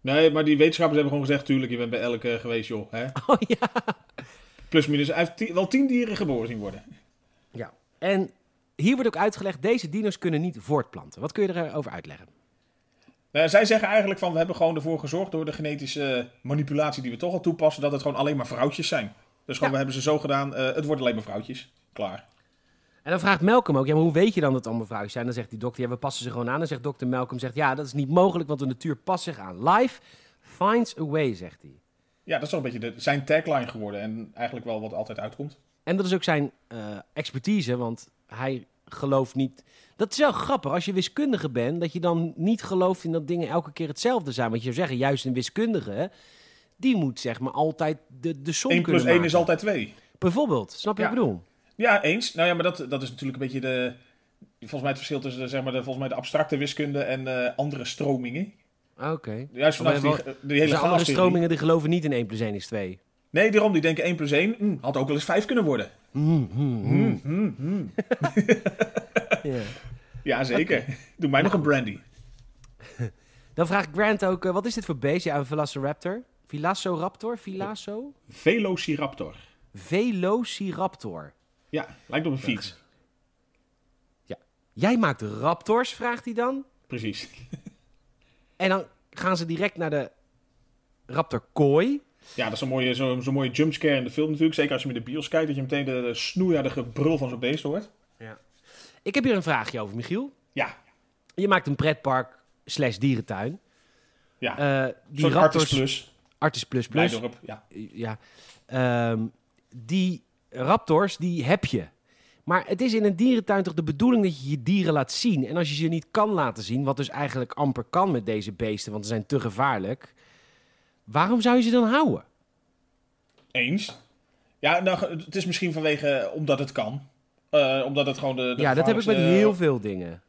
Nee, maar die wetenschappers hebben gewoon gezegd, tuurlijk, je bent bij elke geweest, joh. Hè? Oh ja. Plus minus, hij heeft wel tien dieren geboren zien worden. ja. En hier wordt ook uitgelegd, deze dino's kunnen niet voortplanten. Wat kun je erover uitleggen? Nou, zij zeggen eigenlijk van, we hebben gewoon ervoor gezorgd door de genetische manipulatie die we toch al toepassen, dat het gewoon alleen maar vrouwtjes zijn. Dus gewoon, Ja. we hebben ze zo gedaan, eh, het wordt alleen maar vrouwtjes. Klaar. En dan vraagt Malcolm ook, ja, maar hoe weet je dan dat allemaal vrouwen zijn? Dan zegt die dokter, ja, we passen ze gewoon aan. Dan zegt dokter Malcolm, zegt, ja, dat is niet mogelijk, want de natuur past zich aan. Life finds a way, zegt hij. Ja, dat is wel een beetje de, zijn tagline geworden. En eigenlijk wel wat altijd uitkomt. En dat is ook zijn eh, expertise, want hij gelooft niet... Dat is wel grappig, als je wiskundige bent, dat je dan niet gelooft in dat dingen elke keer hetzelfde zijn. Want je zou zeggen, juist een wiskundige, die moet zeg maar altijd de, de som 1 kunnen plus 1 maken. is altijd 2. Bijvoorbeeld, snap je wat ik bedoel? Ja, eens. Nou ja, maar dat, dat is natuurlijk een beetje de... Volgens mij het verschil tussen de, zeg maar, de, volgens mij de abstracte wiskunde en eh, andere stromingen. Ah, Oké. Juist vanaf die, wel- die hele Dus andere stromingen die geloven niet in 1 plus 1 is 2. Nee, daarom. Die denken 1 plus 1 hm, had ook wel eens 5 kunnen worden. Hmm, hmm, hmm. Hm, hm, hm. Ja. Ja, zeker. Doe mij nog een brandy. Dan vraagt Grant ook, eh, wat is dit voor beest? Ja, een Velociraptor. Velociraptor? Vilasso? Velociraptor. Velociraptor. Ja, lijkt op een fiets. Jij maakt raptors, vraagt hij dan. Precies. En dan gaan ze direct naar de raptor kooi. Ja, dat is een mooie, zo- zo'n mooie jumpscare in de film natuurlijk. Zeker als je met de bios kijkt, dat je meteen de, de snoeiharde brul van zo'n beest hoort. Ik heb hier een vraagje over, Michiel. Ja, Je maakt een pretpark slash dierentuin. ja. Eh, die raptors... Artis Plus. Artis plus plus. Blijdorp, ja. Ja. Ehm, die raptors, die heb je. Maar het is in een dierentuin toch de bedoeling dat je je dieren laat zien. En als je ze niet kan laten zien, wat dus eigenlijk amper kan met deze beesten, want ze zijn te gevaarlijk. Waarom zou je ze dan houden? Eens. Ja, nou, het is misschien vanwege, omdat het kan. Eh, omdat het gewoon de, de ja, dat heb ik met heel veel dingen.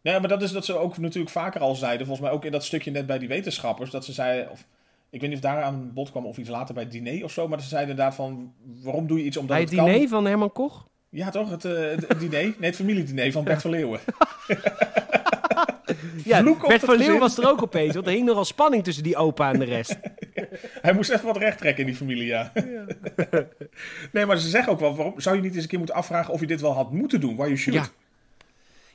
Nee, maar dat is dat ze ook natuurlijk vaker al zeiden. Volgens mij ook in dat stukje net bij die wetenschappers. Dat ze zeiden, of, ik weet niet of daar aan bod kwam of iets later bij het diner of zo. Maar ze zeiden inderdaad van, waarom doe je iets omdat Bij het het kan? diner van Herman Koch? Ja, toch? Het, eh, het, diner. Nee, het familiediner van Bert van Leeuwen. Ja, Bert van Leeuwen was er ook opeens, want er hing nogal spanning tussen die opa en de rest. Hij moest even wat recht trekken in die familie, ja. nee, maar ze zeggen ook wel, waarom zou je niet eens een keer moeten afvragen of je dit wel had moeten doen? Why you should. Ja.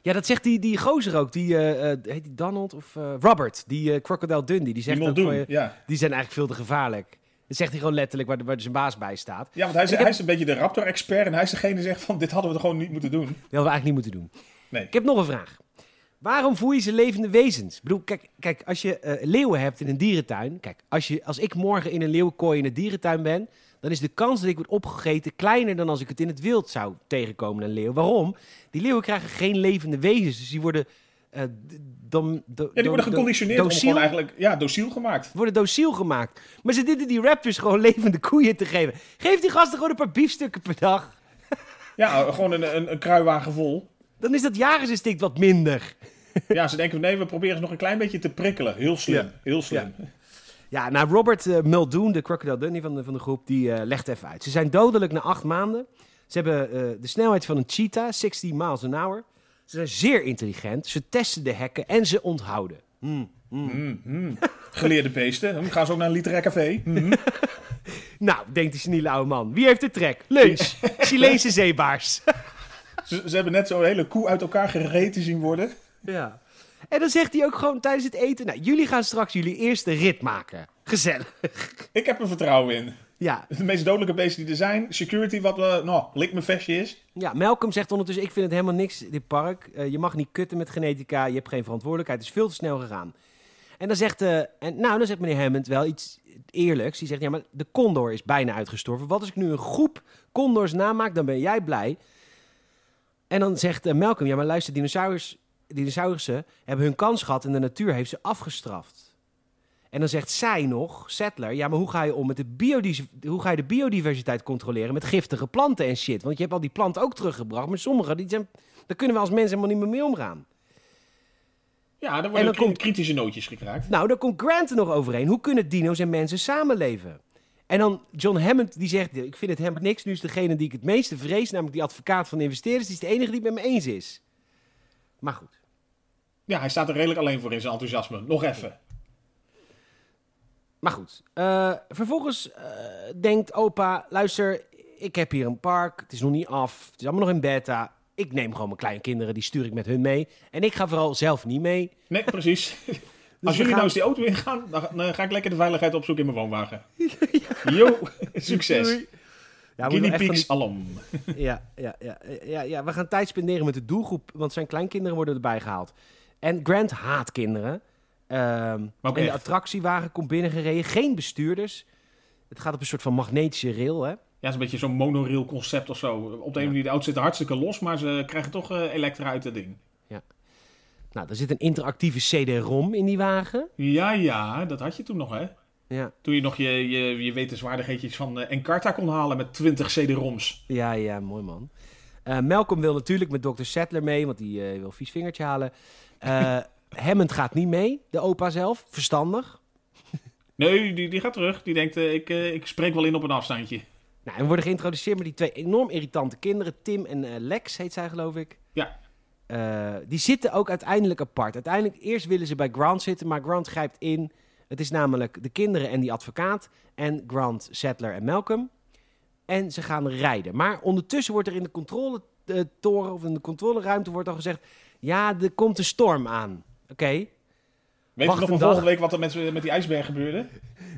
Ja, dat zegt die, die gozer ook. Die, eh, eh, heet die Donald of eh, Robert, die eh, Crocodile Dundee. Die zegt Die ook van, ja. die zijn eigenlijk veel te gevaarlijk. Dat zegt hij gewoon letterlijk waar, waar zijn baas bij staat. Ja, want hij is, heb- hij is een beetje de raptor-expert en hij is degene die zegt van, dit hadden we er gewoon niet moeten doen. Dat hadden we eigenlijk niet moeten doen. Nee. Ik heb nog een vraag. Waarom voer je ze levende wezens? Ik bedoel, kijk, kijk als je leeuwen hebt in een dierentuin. Kijk, als, je, als ik morgen in een leeuwenkooi in een dierentuin ben. Dan is de kans dat ik word opgegeten kleiner dan als ik het in het wild zou tegenkomen, een leeuw. Waarom? Die leeuwen krijgen geen levende wezens. Dus die worden. eh, dom, do- Ja, die worden do- geconditioneerd om dociel, eigenlijk, ja, dociel gemaakt. worden dociel gemaakt. Maar ze zitten die raptors gewoon levende koeien te geven. Geef die gasten gewoon een paar biefstukken per dag. Ja, gewoon een, een, een kruiwagen vol. Dan is dat jagersinstinct wat minder. Ja, ze denken, nee, we proberen ze nog een klein beetje te prikkelen. Heel slim, Ja. heel slim. Ja, nou, Robert eh, Muldoon, de Crocodile Dundee van de, van de groep, die eh, legt even uit. Ze zijn dodelijk na acht maanden. Ze hebben eh, de snelheid van een cheetah, 16 miles an hour. Ze zijn zeer intelligent. Ze testen de hekken en ze onthouden. Hmm, hmm. Mm, mm. Geleerde beesten. Dan gaan ze ook naar een literair café. Mm. Nou, denkt die seniele oude man. Wie heeft de trek? Lunch. Chileense zeebaars. Ze, ze hebben net zo'n hele koe uit elkaar gereten zien worden. ja. En dan zegt hij ook gewoon tijdens het eten... Nou, jullie gaan straks jullie eerste rit maken. Gezellig. Ik heb er vertrouwen in. Ja, De meest dodelijke beesten die er zijn. Security, wat uh, nou, lik mijn vestje is. Ja, Malcolm zegt ondertussen, ik vind het helemaal niks, dit park. Eh, je mag niet kutten met genetica, je hebt geen verantwoordelijkheid. Het is veel te snel gegaan. En dan zegt, eh, en, nou, dan zegt meneer Hammond wel iets eerlijks. Die zegt, ja, maar de condor is bijna uitgestorven. Wat als ik nu een groep condors namaak, dan ben jij blij. En dan zegt eh, Malcolm, ja, maar luister, dinosaurus, dinosaurussen hebben hun kans gehad en de natuur heeft ze afgestraft. En dan zegt zij nog, Settler, ja, maar hoe ga je om met de, biodis- hoe ga je de biodiversiteit controleren met giftige planten en shit? Want je hebt al die planten ook teruggebracht, maar sommige, die zijn, daar kunnen we als mensen helemaal niet meer mee omgaan. Ja, En worden dan kri- komt- kritische nootjes gekraakt. Nou, daar komt Grant er nog overheen. Hoe kunnen dino's en mensen samenleven? En dan John Hammond, die zegt, ik vind het helemaal niks. Nu is degene die ik het meeste vrees, namelijk die advocaat van de investeerders, die is de enige die het met me eens is. Maar goed. Ja, hij staat er redelijk alleen voor in zijn enthousiasme. Nog even. Maar goed. Eh, vervolgens eh, denkt opa, luister, ik heb hier een park. Het is nog niet af. Het is allemaal nog in beta. Ik neem gewoon mijn kleinkinderen, die stuur ik met hun mee. En ik ga vooral zelf niet mee. Nee, precies. Als we jullie gaan- nou eens die auto ingaan, dan, dan ga ik lekker de veiligheid opzoeken in mijn woonwagen. Jo, succes. Doei. Ja, Guinea van alom. ja, ja, ja, ja, ja, we gaan tijd spenderen met de doelgroep, want zijn kleinkinderen worden erbij gehaald. En Grant haat kinderen. Ook en de attractiewagen komt binnengereden, geen bestuurders. Het gaat op een soort van magnetische rail, hè? Ja, het is een beetje zo'n monorail concept of zo. Op de een manier, de auto zit er hartstikke los, maar ze krijgen toch eh elektra uit het ding. Nou, er zit een interactieve CD-ROM in die wagen. Ja, ja, dat had je toen nog, hè? Ja, Toen je nog je, je, je wetenswaardigheidjes van eh, Encarta kon halen met 20 CD-ROMs. ja, ja mooi man. Eh, Malcolm wil natuurlijk met Dr. Sattler mee, want die wil een vies vingertje halen. Eh Hammond gaat niet mee, de opa zelf. Verstandig. Nee, die, die gaat terug. Die denkt, eh, ik, eh, ik spreek wel in op een afstandje. Nou, en we worden geïntroduceerd met die twee enorm irritante kinderen. Tim en Lex heet zij, geloof ik. Ja. Die zitten ook uiteindelijk apart. Uiteindelijk, eerst willen ze bij Grant zitten, maar Grant grijpt in. Het is namelijk de kinderen en die advocaat. En Grant, Sattler en Malcolm. En ze gaan rijden. Maar ondertussen wordt er in de controletoren of in de controleruimte wordt al gezegd... Ja, er komt een storm aan. Oké. Weet je nog van dag. volgende week wat er met, met die ijsberg gebeurde?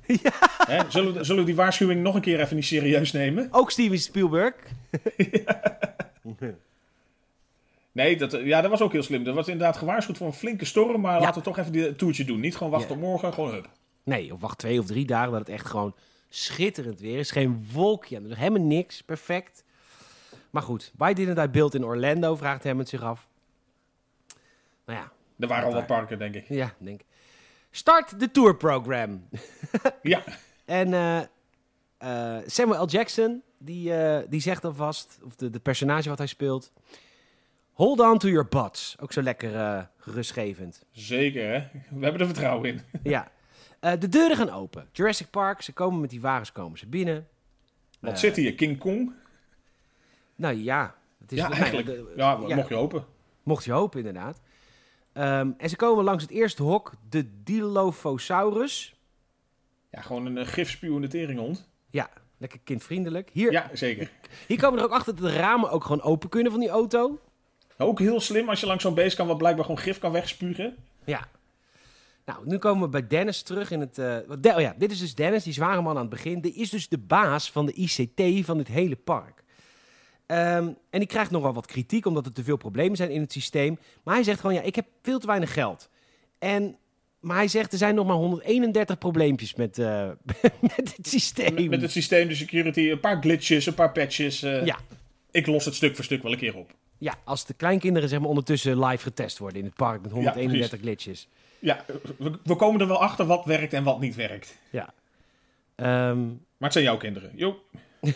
Ja. Hè? Zullen, we- zullen we die waarschuwing nog een keer even niet serieus nemen? Ook Steven Spielberg. Nee, dat, ja, dat was ook heel slim. Er was inderdaad gewaarschuwd voor een flinke storm, maar laten we toch even die toertje doen. Niet gewoon wachten Ja. tot morgen, gewoon hup. Nee, of wacht twee of drie dagen dat het echt gewoon schitterend weer is. Geen wolkje aan. Helemaal niks. Perfect. Maar goed, why didn't I build in Orlando? Vraagt Hammond zich af. Nou ja, Er waren al wat parken, denk ik. ja, denk. ik. Start de tour program. Ja, En eh, eh, Samuel L. Jackson, die, eh, die zegt alvast, of de, de personage wat hij speelt... Hold on to your butts. Ook zo lekker gerustgevend. zeker hè. We hebben er vertrouwen in. ja. De deuren gaan open. Jurassic Park, ze komen met die wagens komen ze binnen. Wat zit hier? King Kong? Nou ja, het is Ja, eigenlijk. de- Ja, ja, mocht je hopen. mocht je hopen inderdaad. Ehm, en ze komen langs het eerste hok, de Dilophosaurus. Ja, gewoon een uh, gifspuwende teringhond. Ja, lekker kindvriendelijk. Hier, Ja, zeker. hier komen we er ook achter dat de ramen ook gewoon open kunnen van die auto. Ook heel slim als je langs zo'n beest kan, wat blijkbaar gewoon gif kan wegspugen. Ja. Nou, nu komen we bij Dennis terug in het... eh, oh ja, dit is dus Dennis, die zware man aan het begin. Die is dus de baas van de ICT van dit hele park. Ehm, en die krijgt nogal wat kritiek, omdat er te veel problemen zijn in het systeem. Maar hij zegt gewoon, ja, ik heb veel te weinig geld. En, maar hij zegt, er zijn nog maar 131 probleempjes met, eh, met het systeem. Met, met het systeem, de security, een paar glitches, een paar patches. eh, Ja. Ik los het stuk voor stuk wel een keer op. Ja, als de kleinkinderen zeg maar ondertussen live getest worden in het park met 131 glitches. Ja, we, we komen er wel achter wat werkt en wat niet werkt. Ja. Ehm, Maar het zijn jouw kinderen. Jo.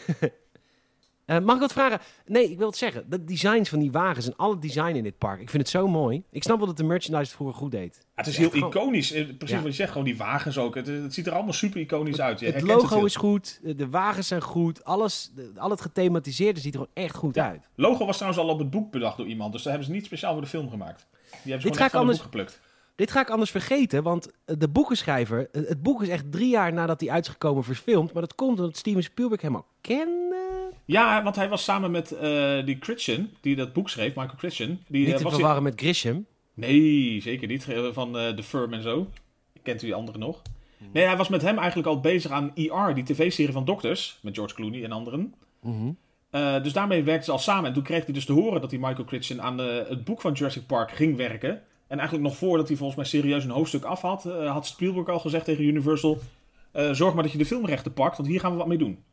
Eh, mag ik wat vragen? Nee, ik wil het zeggen. De designs van die wagens en alle design in dit park. Ik vind het zo mooi. Ik snap wel dat de merchandise het vroeger goed deed. Ja, het is heel gewoon- iconisch. Eh, Precies Ja. wat je zegt, gewoon die wagens ook. Het, het ziet er allemaal super iconisch uit. Je het logo is goed. de- De wagens zijn goed. Alles, al het gethematiseerde ziet er gewoon echt goed Ja. uit. Logo was trouwens al op het boek bedacht door iemand. Dus daar hebben ze niet speciaal voor de film gemaakt. Die hebben ze Dit gewoon ga ik anders- geplukt. Dit ga ik anders vergeten, want eh, de boekenschrijver... eh, Het boek is echt drie jaar nadat hij uit is gekomen verfilmd. Maar dat komt omdat Steven Spielberg hem al kende. Ja, want hij was samen met eh, die Christian, die dat boek schreef, Michael Christian. Die, Niet eh, te was verwarren met Grisham. Nee, zeker niet. Eh, Van The Firm en zo. Kent u die andere nog? Nee, hij was met hem eigenlijk al bezig aan ER, die tv-serie van Doctors. Met George Clooney en anderen. Mhm. Dus daarmee werkten ze al samen. En toen kreeg hij dus te horen dat hij Michael Christian aan het boek van Jurassic Park ging werken. En eigenlijk nog voordat hij volgens mij serieus een hoofdstuk af had, had Spielberg al gezegd tegen Universal... zorg maar dat je de filmrechten pakt, want hier gaan we wat mee doen.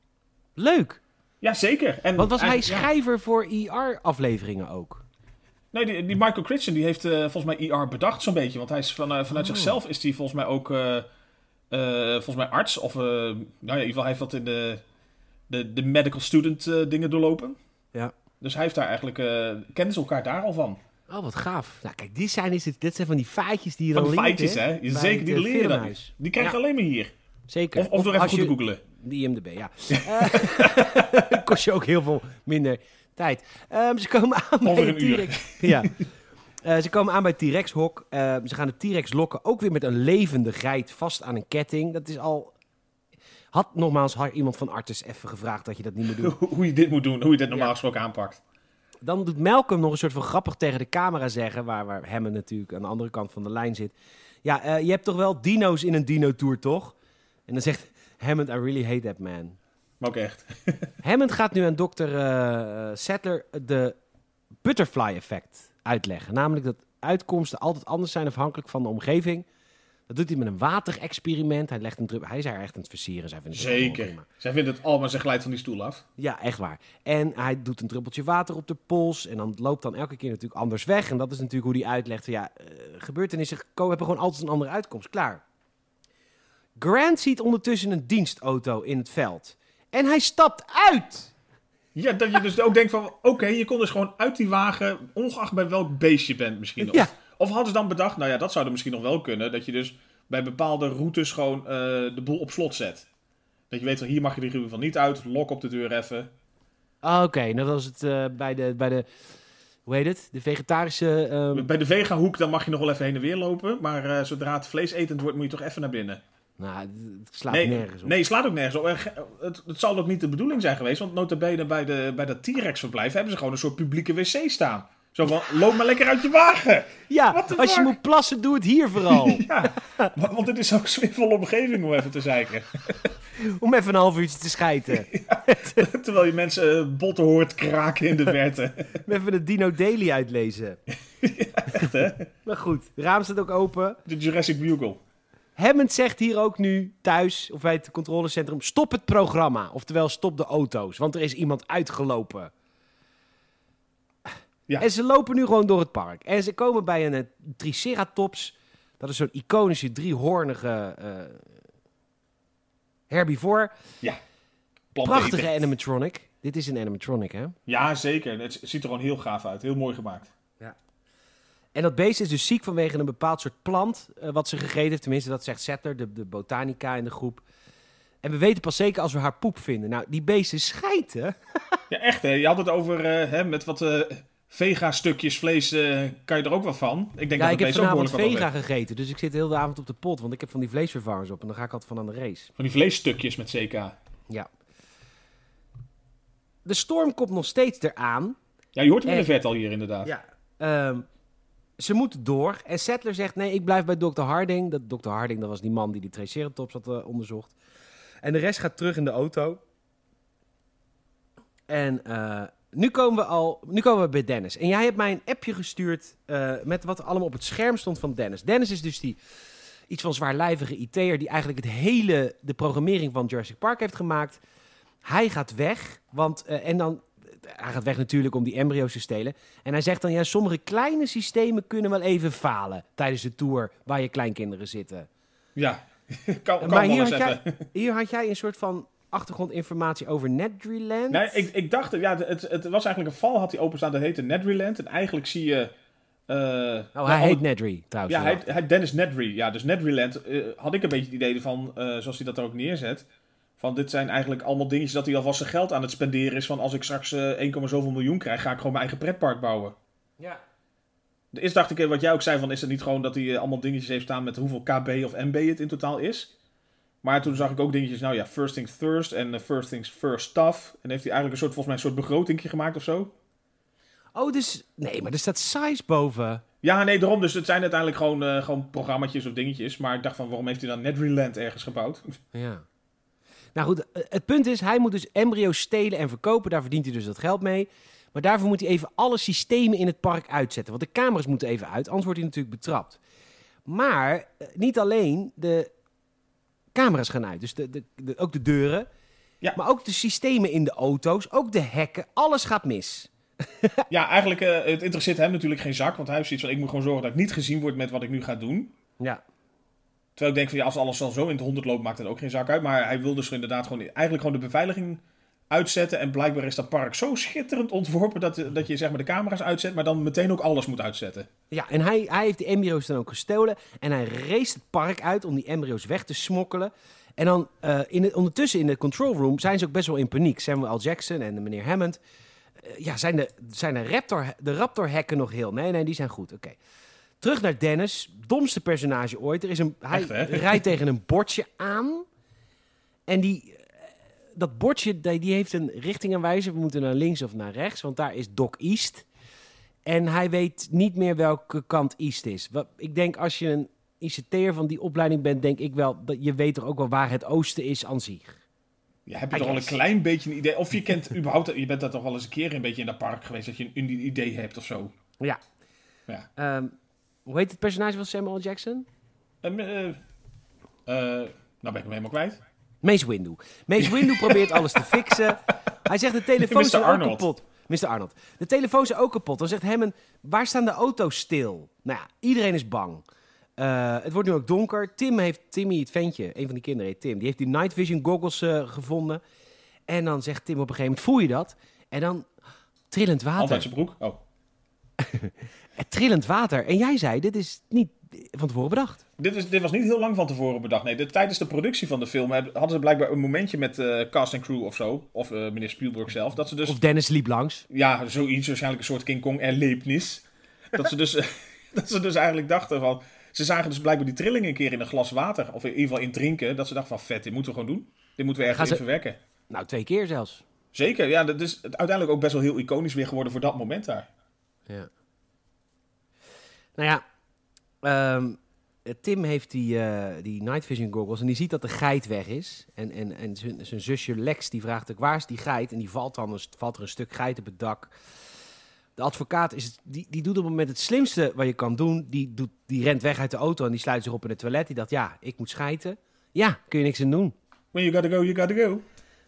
Leuk. Ja, zeker. En Want was hij ja. schrijver voor IR-afleveringen ook? Nee, die, die Michael Christian die heeft eh, volgens mij ER bedacht zo'n beetje. Want hij is van, eh, vanuit Oh. zichzelf is hij volgens mij ook eh, volgens mij arts. Of nou ja, in ieder geval hij heeft wat in de, de, de medical student dingen doorlopen. Ja. Dus hij heeft daar eigenlijk, kennen ze elkaar daar al van. Oh, wat gaaf. Nou, kijk, die zijn, is dit, dit zijn van die feitjes die je Van dan leert, feitjes, hè? Zeker, die het, dan. filmhuis. Die krijg je Ja. alleen maar hier. Zeker. Of, of door even goed je, te googelen. Die IMDb, ja. Eh, kost je ook heel veel minder tijd. Ehm, ze komen aan Over bij een. T-Rex. ja. Eh, ze komen aan bij het T-Rex-hok. Ehm, ze gaan de T-Rex lokken, ook weer met een levende geit vast aan een ketting. Dat is al... Had nogmaals had iemand van Artus even gevraagd dat je dat niet moet doen. Hoe, je dit moet doen, hoe je dit normaal Ja. gesproken aanpakt. Dan doet Malcolm nog een soort van grappig tegen de camera zeggen, waar, waar Hammond natuurlijk aan de andere kant van de lijn zit. Ja, eh, je hebt toch wel dino's in een dino-tour, toch? En dan zegt Hammond, I really hate that man. Maar ook echt. Hammond gaat nu aan dokter eh, Sattler de butterfly effect uitleggen. Namelijk dat uitkomsten altijd anders zijn afhankelijk van de omgeving. Dat doet hij met een waterexperiment. Hij, legt een drup- hij is daar echt aan het versieren. Zij vindt het Zeker. Zij vindt het allemaal, ze glijdt van die stoel af. Ja, echt waar. En hij doet een druppeltje water op de pols. En dan loopt dan elke keer natuurlijk anders weg. En dat is natuurlijk hoe hij uitlegt. Ja, eh, gebeurtenissen hebben gewoon altijd een andere uitkomst. Klaar. Grant ziet ondertussen een dienstauto in het veld. En hij stapt uit. Ja, dat je dus ook denkt van, oké, je kon dus gewoon uit die wagen, ongeacht bij welk beest je bent misschien. Of, Ja. of hadden ze dan bedacht, nou ja, dat zou er misschien nog wel kunnen, dat je dus bij bepaalde routes gewoon eh, de boel op slot zet. Dat je weet van, hier mag je in ieder geval niet uit, lok op de deur even. Ah, Oké, nou dat was het eh, bij, de, bij de... Hoe heet het? De vegetarische... ehm, Bij de vegahoek, dan mag je nog wel even heen en weer lopen, maar eh, zodra het vleesetend wordt, moet je toch even naar binnen. Nou, het slaat Nee, nergens op. nee, het slaat ook nergens op. Het, het zal ook niet de bedoeling zijn geweest, want notabene bij, de, bij dat T-Rex verblijf hebben ze gewoon een soort publieke wc staan. Zo van, loop maar lekker uit je wagen. Ja, als je moet plassen, doe het hier vooral. Ja, want het is zo'n sfeervolle omgeving om even te zeiken. Om even een half uurtje te schijten. Terwijl je mensen eh, botten hoort kraken in de verte. Even de Dino Daily uitlezen. Echt, hè? Maar goed, raam staat ook open. De Jurassic Bugle. Hammond zegt hier ook nu thuis, of bij het controlecentrum, stop het programma. Oftewel, stop de auto's, want er is iemand uitgelopen. Ja. En ze lopen nu gewoon door het park. En ze komen bij een eh, Triceratops. Dat is zo'n iconische driehoornige eh herbivore. Planten Prachtige animatronic. Dit is een animatronic, hè? Ja, zeker. Het ziet er gewoon heel gaaf uit. Heel mooi gemaakt. En dat beest is dus ziek vanwege een bepaald soort plant eh, wat ze gegeten heeft. Tenminste, dat zegt Settler, de, de botanica in de groep. En we weten pas zeker als we haar poep vinden. Nou, die beesten schijten. Ja, echt hè. Je had het over, eh, hè, met wat eh, vega-stukjes vlees kan je er ook wat van. Ik denk Ja, dat ik het heb vanavond vega gegeten. Dus ik zit heel de avond op de pot. Want ik heb van die vleesvervangers op. En dan ga ik altijd van aan de race. Van die vleesstukjes met CK. Ja. De storm komt nog steeds eraan. Ja, je hoort hem in de vet al hier inderdaad. Ja. Ehm, ze moeten door. En Settler zegt, nee, ik blijf bij Dr. Harding. Dat, Dr. Harding, dat was die man die die Triceratops had eh, onderzocht. En de rest gaat terug in de auto. En eh, nu, komen we al, nu komen we bij Dennis. En jij hebt mij een appje gestuurd eh, met wat allemaal op het scherm stond van Dennis. Dennis is dus die iets van zwaarlijvige IT'er die eigenlijk het hele, de programmering van Jurassic Park heeft gemaakt. Hij gaat weg, want, en dan, hij gaat weg natuurlijk om die embryo's te stelen. En hij zegt dan, ja, sommige kleine systemen kunnen wel even falen tijdens de tour waar je kleinkinderen zitten. Ja, kan, kan maar hier had, jij, hier had jij een soort van achtergrondinformatie over Nedryland. Nee, ik, ik dacht, ja, het, het was eigenlijk een val, had hij openstaan, dat heette Nedryland. En eigenlijk zie je... eh, oh, hij heet Nedry trouwens. Ja, hij, hij Dennis Nedry. Ja, dus Nedryland eh, had ik een beetje het idee van, eh, zoals hij dat er ook neerzet. Van dit zijn eigenlijk allemaal dingetjes dat hij alvast zijn geld aan het spenderen is. Van als ik straks eh 1, zoveel miljoen krijg, ga ik gewoon mijn eigen pretpark bouwen. Ja. Eerst dacht ik, eh, wat jij ook zei, van is het niet gewoon dat hij eh, allemaal dingetjes heeft staan met hoeveel KB of MB het in totaal is. Maar toen zag ik ook dingetjes, nou ja, first things first en first things first stuff. En heeft hij eigenlijk een soort, volgens mij een soort begrotingje gemaakt of zo. Oh, dus... Nee, maar er staat size boven. Ja, nee, daarom. Dus het zijn uiteindelijk gewoon, eh gewoon programmaatjes of dingetjes. Maar ik dacht van, waarom heeft hij dan Nedryland ergens gebouwd? Ja. Nou goed, eh, het punt is, hij moet dus embryo's stelen en verkopen. Daar verdient hij dus dat geld mee. Maar daarvoor moet hij even alle systemen in het park uitzetten. Want de camera's moeten even uit, anders wordt hij natuurlijk betrapt. Maar eh, niet alleen de camera's gaan uit. Dus de, de, de- ook de deuren. Ja. Maar ook de systemen in de auto's. Ook de hekken. Alles gaat mis. Ja, eigenlijk, eh, het interesseert hem natuurlijk geen zak. Want hij heeft zoiets van, ik moet gewoon zorgen dat ik niet gezien word met wat ik nu ga doen. Ja. Terwijl ik denk van, ja, als alles dan zo in het honderd loopt, maakt het ook geen zak uit. Maar hij wil dus inderdaad gewoon, eigenlijk gewoon de beveiliging uitzetten. En blijkbaar is dat park zo schitterend ontworpen dat, dat je zeg maar de camera's uitzet, maar dan meteen ook alles moet uitzetten. Ja, en hij, hij heeft die embryo's dan ook gestolen. En hij race het park uit om die embryo's weg te smokkelen. En dan eh, in het, ondertussen in de control room zijn ze ook best wel in paniek. Samuel L. Jackson en meneer Hammond. Eh, ja, zijn de, zijn de Raptor, de Raptor hekken nog heel? Nee, nee, die zijn goed. Oké. Terug naar Dennis. Domste personage ooit. Er is een, hij Echt, rijdt tegen een bordje aan. En die, eh, dat bordje die, die heeft een richtingaanwijzer. We moeten naar links of naar rechts, want daar is Doc East. En hij weet niet meer welke kant East is. Wat, ik denk als je een ICT'er van die opleiding bent, denk ik wel dat je weet toch ook wel waar het oosten is aan zich. Ja, heb je toch al een klein beetje een idee? Of je kent überhaupt, je bent daar toch wel eens een keer een beetje in dat park geweest, dat je een, een idee hebt of zo. Ja. Ja. Ehm, hoe heet het personage van Samuel. Jackson? Eh, eh, eh, nou ben ik hem helemaal kwijt. Mace Windu. Mace Windu probeert alles te fixen. Hij zegt de telefoon is ook kapot. Mr. Arnold. De telefoon is ook kapot. Dan zegt Hammond, waar staan de auto's stil? Nou ja, iedereen is bang. Eh, het wordt nu ook donker. Tim heeft, Timmy, het ventje, een van die kinderen heet Tim, die heeft die night vision goggles gevonden. En dan zegt Tim op een gegeven moment, voel je dat? En dan trillend water. Altijd zijn broek. Oh. Eh, Trillend water. En jij zei, dit is niet van tevoren bedacht. Dit, is, dit was niet heel lang van tevoren bedacht. Nee, de, tijdens de productie van de film hadden ze blijkbaar een momentje met eh, cast en crew of zo. Of eh, meneer Spielberg zelf. Dat ze dus, Of Dennis liep langs. ja, zoiets, waarschijnlijk een soort King Kong erlebnis. dat, ze dus, dat ze dus eigenlijk dachten van... Ze zagen dus blijkbaar die trilling een keer in een glas water. Of in ieder geval in drinken. Dat ze dachten van, vet, dit moeten we gewoon doen. Dit moeten we ergens in ze- verwerken. Nou, twee keer zelfs. Zeker, ja, dat is uiteindelijk ook best wel heel iconisch weer geworden voor dat moment daar. Ja. Nou ja, ehm, eh, Tim heeft die, eh, die night vision goggles en die ziet dat de geit weg is. En, en, en zijn zusje Lex die vraagt ook, waar is die geit? En die valt dan, valt er een stuk geit op het dak. De advocaat is, het- die, die doet op het moment het slimste wat je kan doen. Die, doet, die rent weg uit de auto en die sluit zich op in het toilet. Die dacht, ja, ik moet schijten. Ja, kun je niks aan doen. When you gotta go, you gotta go.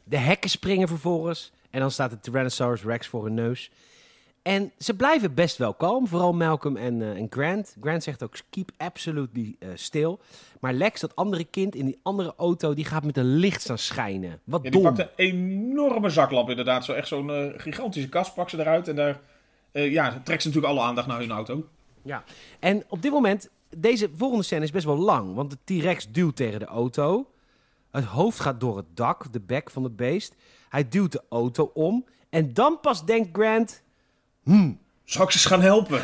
De hekken springen vervolgens. En dan staat de Tyrannosaurus Rex voor hun neus. En ze blijven best wel kalm. Vooral Malcolm en, eh, en Grant. Grant zegt ook, keep absolutely eh, stil. Maar Lex, dat andere kind in die andere auto... die gaat met een licht staan schijnen. Wat Ja, die dom. pakt een enorme zaklamp inderdaad. Zo echt zo'n eh, gigantische kast pakt ze eruit. En daar ja, trekt ze natuurlijk alle aandacht naar hun auto. Ja. En op dit moment, deze volgende scène is best wel lang. Want de T-Rex duwt tegen de auto. Het hoofd gaat door het dak, de bek van het beest. Hij duwt de auto om. En dan pas denkt Grant... Hmm, Zou ik ze eens gaan helpen?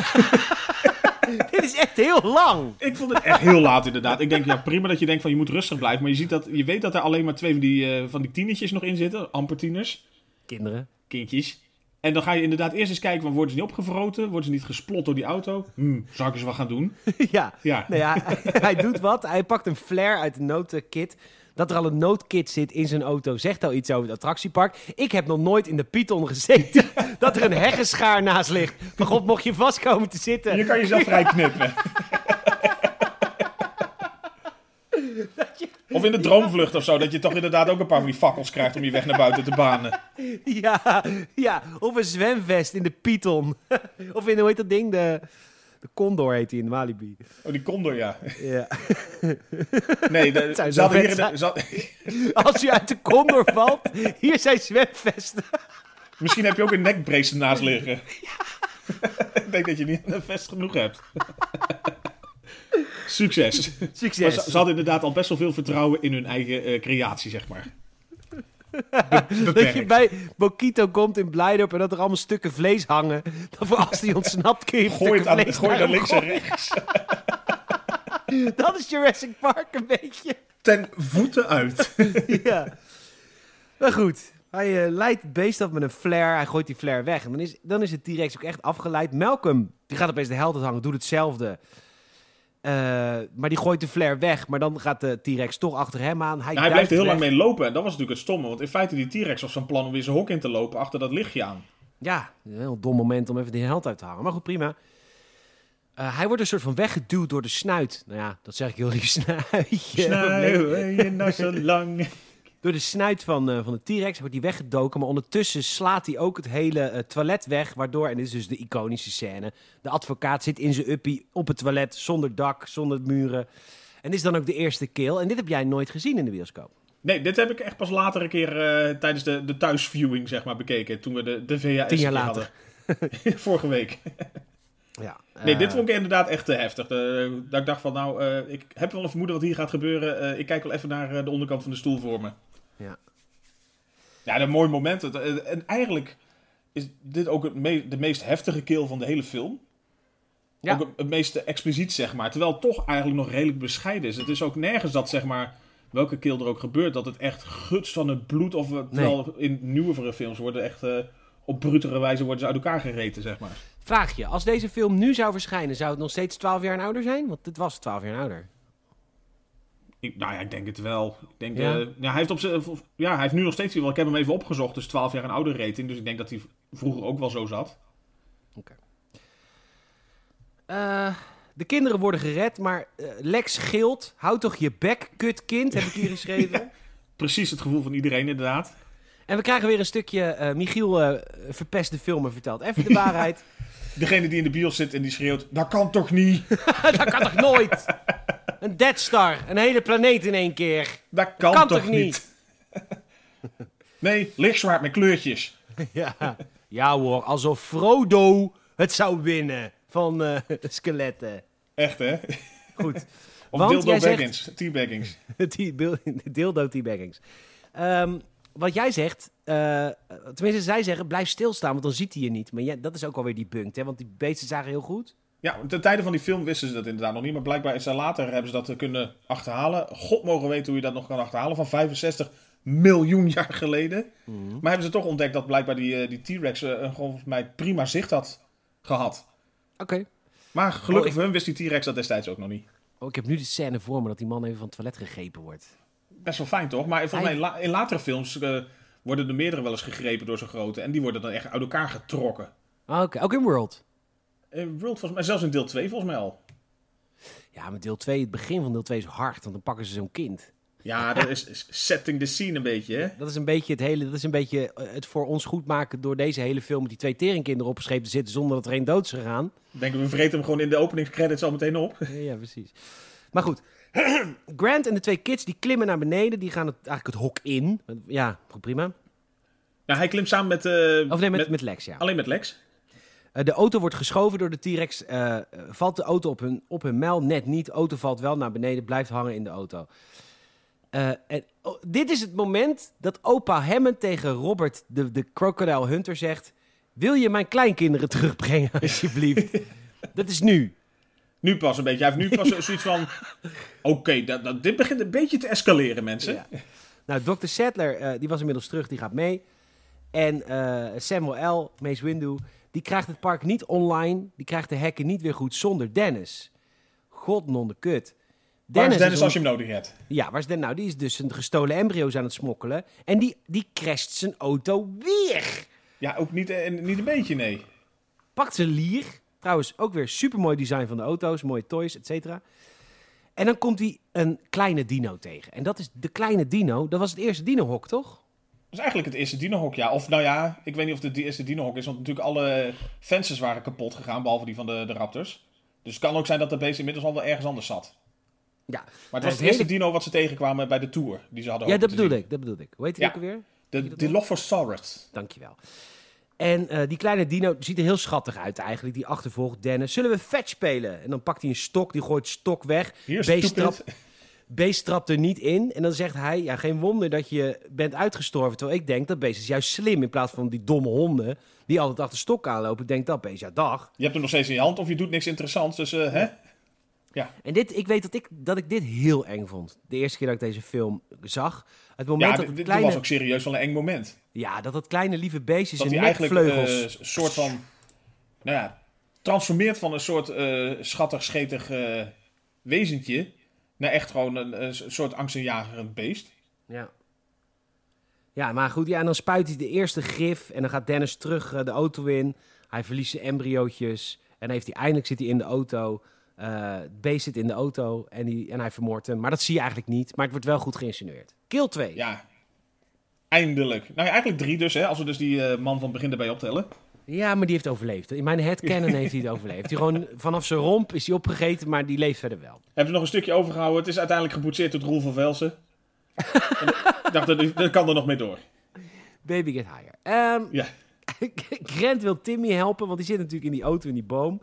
dit is echt heel lang. ik vond het echt heel laat inderdaad. Ik denk, ja prima dat je denkt van je moet rustig blijven. Maar je, ziet dat, je weet dat er alleen maar twee van die, eh, van die tienertjes nog in zitten. Amper tieners. Kinderen. Kindjes. En dan ga je inderdaad eerst eens kijken, van, worden ze niet opgevroten? Worden ze niet gesplot door die auto? Hmm, zou ik eens wat gaan doen? ja. Ja. Nou ja, hij doet wat. Hij pakt een flare uit de noodkit. Dat er al een noodkit zit in zijn auto zegt al iets over het attractiepark. Ik heb nog nooit in de Python gezeten dat er een heggenschaar naast ligt. Maar god, mocht je vast komen te zitten. Je kan jezelf vrij knippen. Of in de droomvlucht of zo, dat je toch inderdaad ook een paar van die fakkels krijgt om je weg naar buiten te banen. Ja, ja, of een zwemvest in de Python. of in, hoe heet dat ding? De, de Condor heet die in de Malibu. Oh, die condor, ja. Ja. Nee, de, vet hier de- had- Als u uit de Condor valt, hier zijn zwemvesten. Misschien heb je ook een nekbrace ernaast liggen. Ik denk dat je niet een vest genoeg hebt. Succes. Maar Succes. ze, ze hadden inderdaad al best wel veel vertrouwen in hun eigen eh, creatie, zeg maar. Be- Dat je bij Bokito komt in Blijdorp en dat er allemaal stukken vlees hangen. Dan voor als die ontsnapt kun je Gooi het aan, vlees gooi naar links en rechts. Dat is Jurassic Park een beetje. Ten voeten uit. ja. Maar goed, hij eh, leidt het beest af met een flare. Hij gooit die flare weg. En dan is, dan is het T-Rex ook echt afgeleid. Malcolm, die gaat opeens de held hangen, doet hetzelfde. Eh, maar die gooit de flare weg. Maar dan gaat de T-Rex toch achter hem aan. Hij, Ja, hij bleef er heel lang mee lopen. En dat was natuurlijk het stomme. Want in feite, die T-Rex was van plan om weer zijn hok in te lopen achter dat lichtje aan. Ja, een heel dom moment om even de held uit te hangen. Maar goed, prima. Eh, hij wordt een soort van weggeduwd door de snuit. Nou ja, dat zeg ik heel lief. Snuitje. Snuiven je nou zo lang. Door de snuit van, eh, van de T-Rex wordt hij weggedoken. Maar ondertussen slaat hij ook het hele eh, toilet weg. Waardoor, en dit is dus de iconische scène. De advocaat zit in zijn uppie op het toilet. Zonder dak, zonder muren. En dit is dan ook de eerste kill. En dit heb jij nooit gezien in de bioscoop. Nee, dit heb ik echt pas later een keer eh, tijdens de, de thuisviewing zeg maar, bekeken. Toen we de, de VHS Tien jaar later. hadden. Vorige week. Ja, Nee, dit vond ik inderdaad echt te heftig. Dat ik dacht van, nou, ik heb wel een vermoeden wat hier gaat gebeuren. Ik kijk wel even naar de onderkant van de stoel voor me. Ja. Ja, een mooi moment. Eh, En eigenlijk is dit ook het me- de meest heftige kill van de hele film. Ja. Ook het, het meest expliciet, zeg maar. Terwijl het toch eigenlijk nog redelijk bescheiden is. Het is ook nergens dat, zeg maar, welke kill er ook gebeurt, dat het echt gutst van het bloed. Of, eh, terwijl in nieuwere films worden echt eh, op brutere wijze worden ze uit elkaar gereten, zeg maar. Vraag je, als deze film nu zou verschijnen, zou het nog steeds 12 jaar en ouder zijn? Want dit was 12 jaar en ouder. Ik, nou ja, ik denk het wel. Ik denk, Ja. ja, hij heeft op zijn, ja, hij heeft nu nog steeds. Ik heb hem even opgezocht, dus 12 jaar een oude rating. Dus ik denk dat hij vroeger ook wel zo zat. Eh, De kinderen worden gered, maar eh, Lex gilt. Houd toch je bek, kut kind, heb ik hier geschreven. Precies het gevoel van iedereen, inderdaad. En we krijgen weer een stukje eh, Michiel eh verpest de film en vertelt even de waarheid. Degene die in de bios zit en die schreeuwt, dat kan toch niet? dat kan toch nooit? Een Dead Star, een hele planeet in één keer. Dat kan, kan toch, toch niet? nee, lichtzwaard met kleurtjes. Ja. ja hoor, alsof Frodo het zou winnen van eh, skeletten. Echt, hè? Goed. Of Want dildo zegt- baggins, teabaggings. Dildo teabaggings. Ehm wat jij zegt, eh, tenminste zij zeggen, blijf stilstaan, want dan ziet hij je niet. Maar ja, dat is ook alweer die punt, hè? want die beesten zagen heel goed. Ja, ten tijde van die film wisten ze dat inderdaad nog niet. Maar blijkbaar is er later hebben ze dat kunnen achterhalen. God mogen weten hoe je dat nog kan achterhalen. Van 65 miljoen jaar geleden. Maar hebben ze toch ontdekt dat blijkbaar die, eh, die T-Rex een gewoon volgens mij prima zicht had gehad. Oké. Maar gelukkig Oh, ik- voor hun wist die T-Rex dat destijds ook nog niet. Oh, ik heb nu de scène voor me dat die man even van het toilet gegrepen wordt. Best wel fijn toch? Maar volgens mij in, la- in latere films eh, worden er meerdere wel eens gegrepen door zo'n grote. En die worden dan echt uit elkaar getrokken. Ah, Oké, ook in World. In World volgens mij, zelfs in deel 2 volgens mij al. Ja, maar deel 2, het begin van deel 2 is hard, want dan pakken ze zo'n kind. Ja, dat is, is setting the scene een beetje hè. Dat is een beetje het hele, dat is een beetje eh, het voor ons goed maken door deze hele film met die twee teringkinderen opgeschreven te zitten zonder dat er één dood is gegaan. Denken we vreten hem gewoon in de openingscredits al meteen op. Ja, ja, precies. Maar goed, Grant en de twee kids die klimmen naar beneden, die gaan het, eigenlijk het hok in. Ja, goed, prima. Nou, hij klimt samen met, eh, Of nee, met, met- met Lex, ja. Alleen met Lex. Eh, de auto wordt geschoven door de T-Rex. eh, eh, valt de auto op hun, op hun mijl? Net niet. auto valt wel naar beneden, blijft hangen in de auto. En, oh, dit is het moment dat opa Hammond tegen Robert, de, de Crocodile Hunter, zegt... Wil je mijn kleinkinderen terugbrengen, alsjeblieft? dat is nu. Nu pas een beetje. Hij heeft nu pas zoiets van... Oké, dat, dat, dit begint een beetje te escaleren, mensen. Ja. Nou, Dr. Sattler, eh, die was inmiddels terug, die gaat mee. En Samuel L., Mace Windu, die krijgt het park niet online. Die krijgt de hekken niet weer goed zonder Dennis. God non de kut. Waar is Dennis als je hem nodig hebt? Ja, waar is Dennis? Nou, die is dus een gestolen embryo's aan het smokkelen. En die, die crasht zijn auto weer. Ja, ook niet, eh, niet een beetje, nee. Pakt zijn lier. Trouwens, ook weer supermooi design van de auto's. Mooie toys, et cetera. En dan komt hij een kleine dino tegen. En dat is de kleine dino. Dat was het eerste dino-hok, toch? Dat is eigenlijk het eerste dinohok, ja. Of nou ja, ik weet niet of het de eerste dinohok is. Want natuurlijk alle fences waren kapot gegaan, behalve die van de, de raptors. Dus het kan ook zijn dat de beest inmiddels al wel ergens anders zat. Ja. Maar het was het hele- eerste dino wat ze tegenkwamen bij de tour. Die ze hadden Ja, dat zien. ik. Dat bedoelde ik. Hoe heet die Ja. ook alweer? De Dilophosaurus. Dankjewel. En eh, die kleine dino ziet er heel schattig uit eigenlijk. Die achtervolgt Dennis. Zullen we fetch spelen? En dan pakt hij een stok. Die gooit stok weg. Hier, Beest trapt, beest trapt er niet in. En dan zegt hij, ja, geen wonder dat je bent uitgestorven. Terwijl ik denk, dat beest is juist slim. In plaats van die domme honden die altijd achter stok aanlopen. Denkt dat beest, ja, dag. Je hebt hem nog steeds in je hand of je doet niks interessants. Dus eh, hè? En dit, ik weet dat ik, dat ik dit heel eng vond. De eerste keer dat ik deze film zag. Het moment Ja, dat dit, het dit kleine... was ook serieus wel een eng moment. Ja, dat dat kleine lieve beestje zijn nekvleugels... eh, een soort van... Nou ja, transformeert van een soort eh, schattig, schetig wezentje... naar echt gewoon een, een soort angstaanjagerend beest. Ja. Ja, maar goed, ja, en dan spuit hij de eerste gif en dan gaat Dennis terug eh, de auto in. Hij verliest zijn embryootjes en heeft hij, eindelijk zit hij in de auto. Eh, het beest zit in de auto en, die, en hij vermoordt hem. Maar dat zie je eigenlijk niet, maar het wordt wel goed geïnsinueerd. Kill 2. Ja, eindelijk. Nou ja, eigenlijk drie dus, hè, als we dus die eh, man van het begin erbij optellen. Ja, maar die heeft overleefd. In mijn headcanon heeft hij het overleefd. Die gewoon, vanaf zijn romp is hij opgegeten, maar die leeft verder wel. Hebben ze nog een stukje overgehouden. Het is uiteindelijk geboetseerd door Roel van Velsen. En ik dacht, dat, dat kan er nog mee door. Baby get higher. Ehm, Ja. Grant wil Timmy helpen, want die zit natuurlijk in die auto in die boom.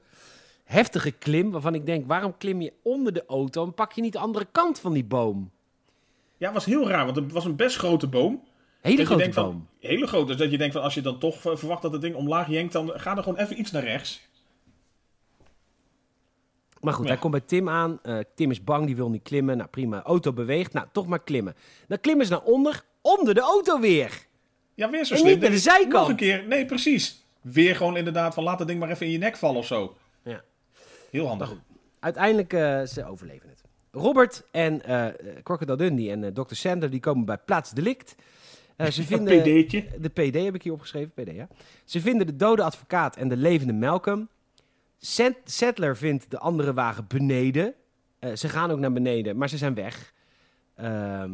Heftige klim, waarvan ik denk, waarom klim je onder de auto en pak je niet de andere kant van die boom? Ja, het was heel raar, want het was een best grote boom. Hele grote van-. Hele groot. Dus dat je denkt van als je dan toch verwacht dat het ding omlaag jenkt, dan ga er gewoon even iets naar rechts. Maar goed, Ja. hij komt bij Tim aan. Eh, Tim is bang, die wil niet klimmen. Nou prima, auto beweegt. Nou, toch maar klimmen. Dan klimmen ze naar onder, onder de auto weer. Ja, weer zo En slim. niet naar de zijkant. Nog een keer. Nee, precies. Weer gewoon inderdaad van laat dat ding maar even in je nek vallen of zo. Ja. Heel handig. Uiteindelijk, eh, ze overleven het. Robert en eh Crocodile Dundee en Dr. Sander, die komen bij plaats delict. Eh, ze vinden... PD'tje. De PD heb ik hier opgeschreven, PD ja. Ze vinden de dode advocaat en de levende Malcolm. Settler vindt de andere wagen beneden. Eh, ze gaan ook naar beneden, maar ze zijn weg. Ehm,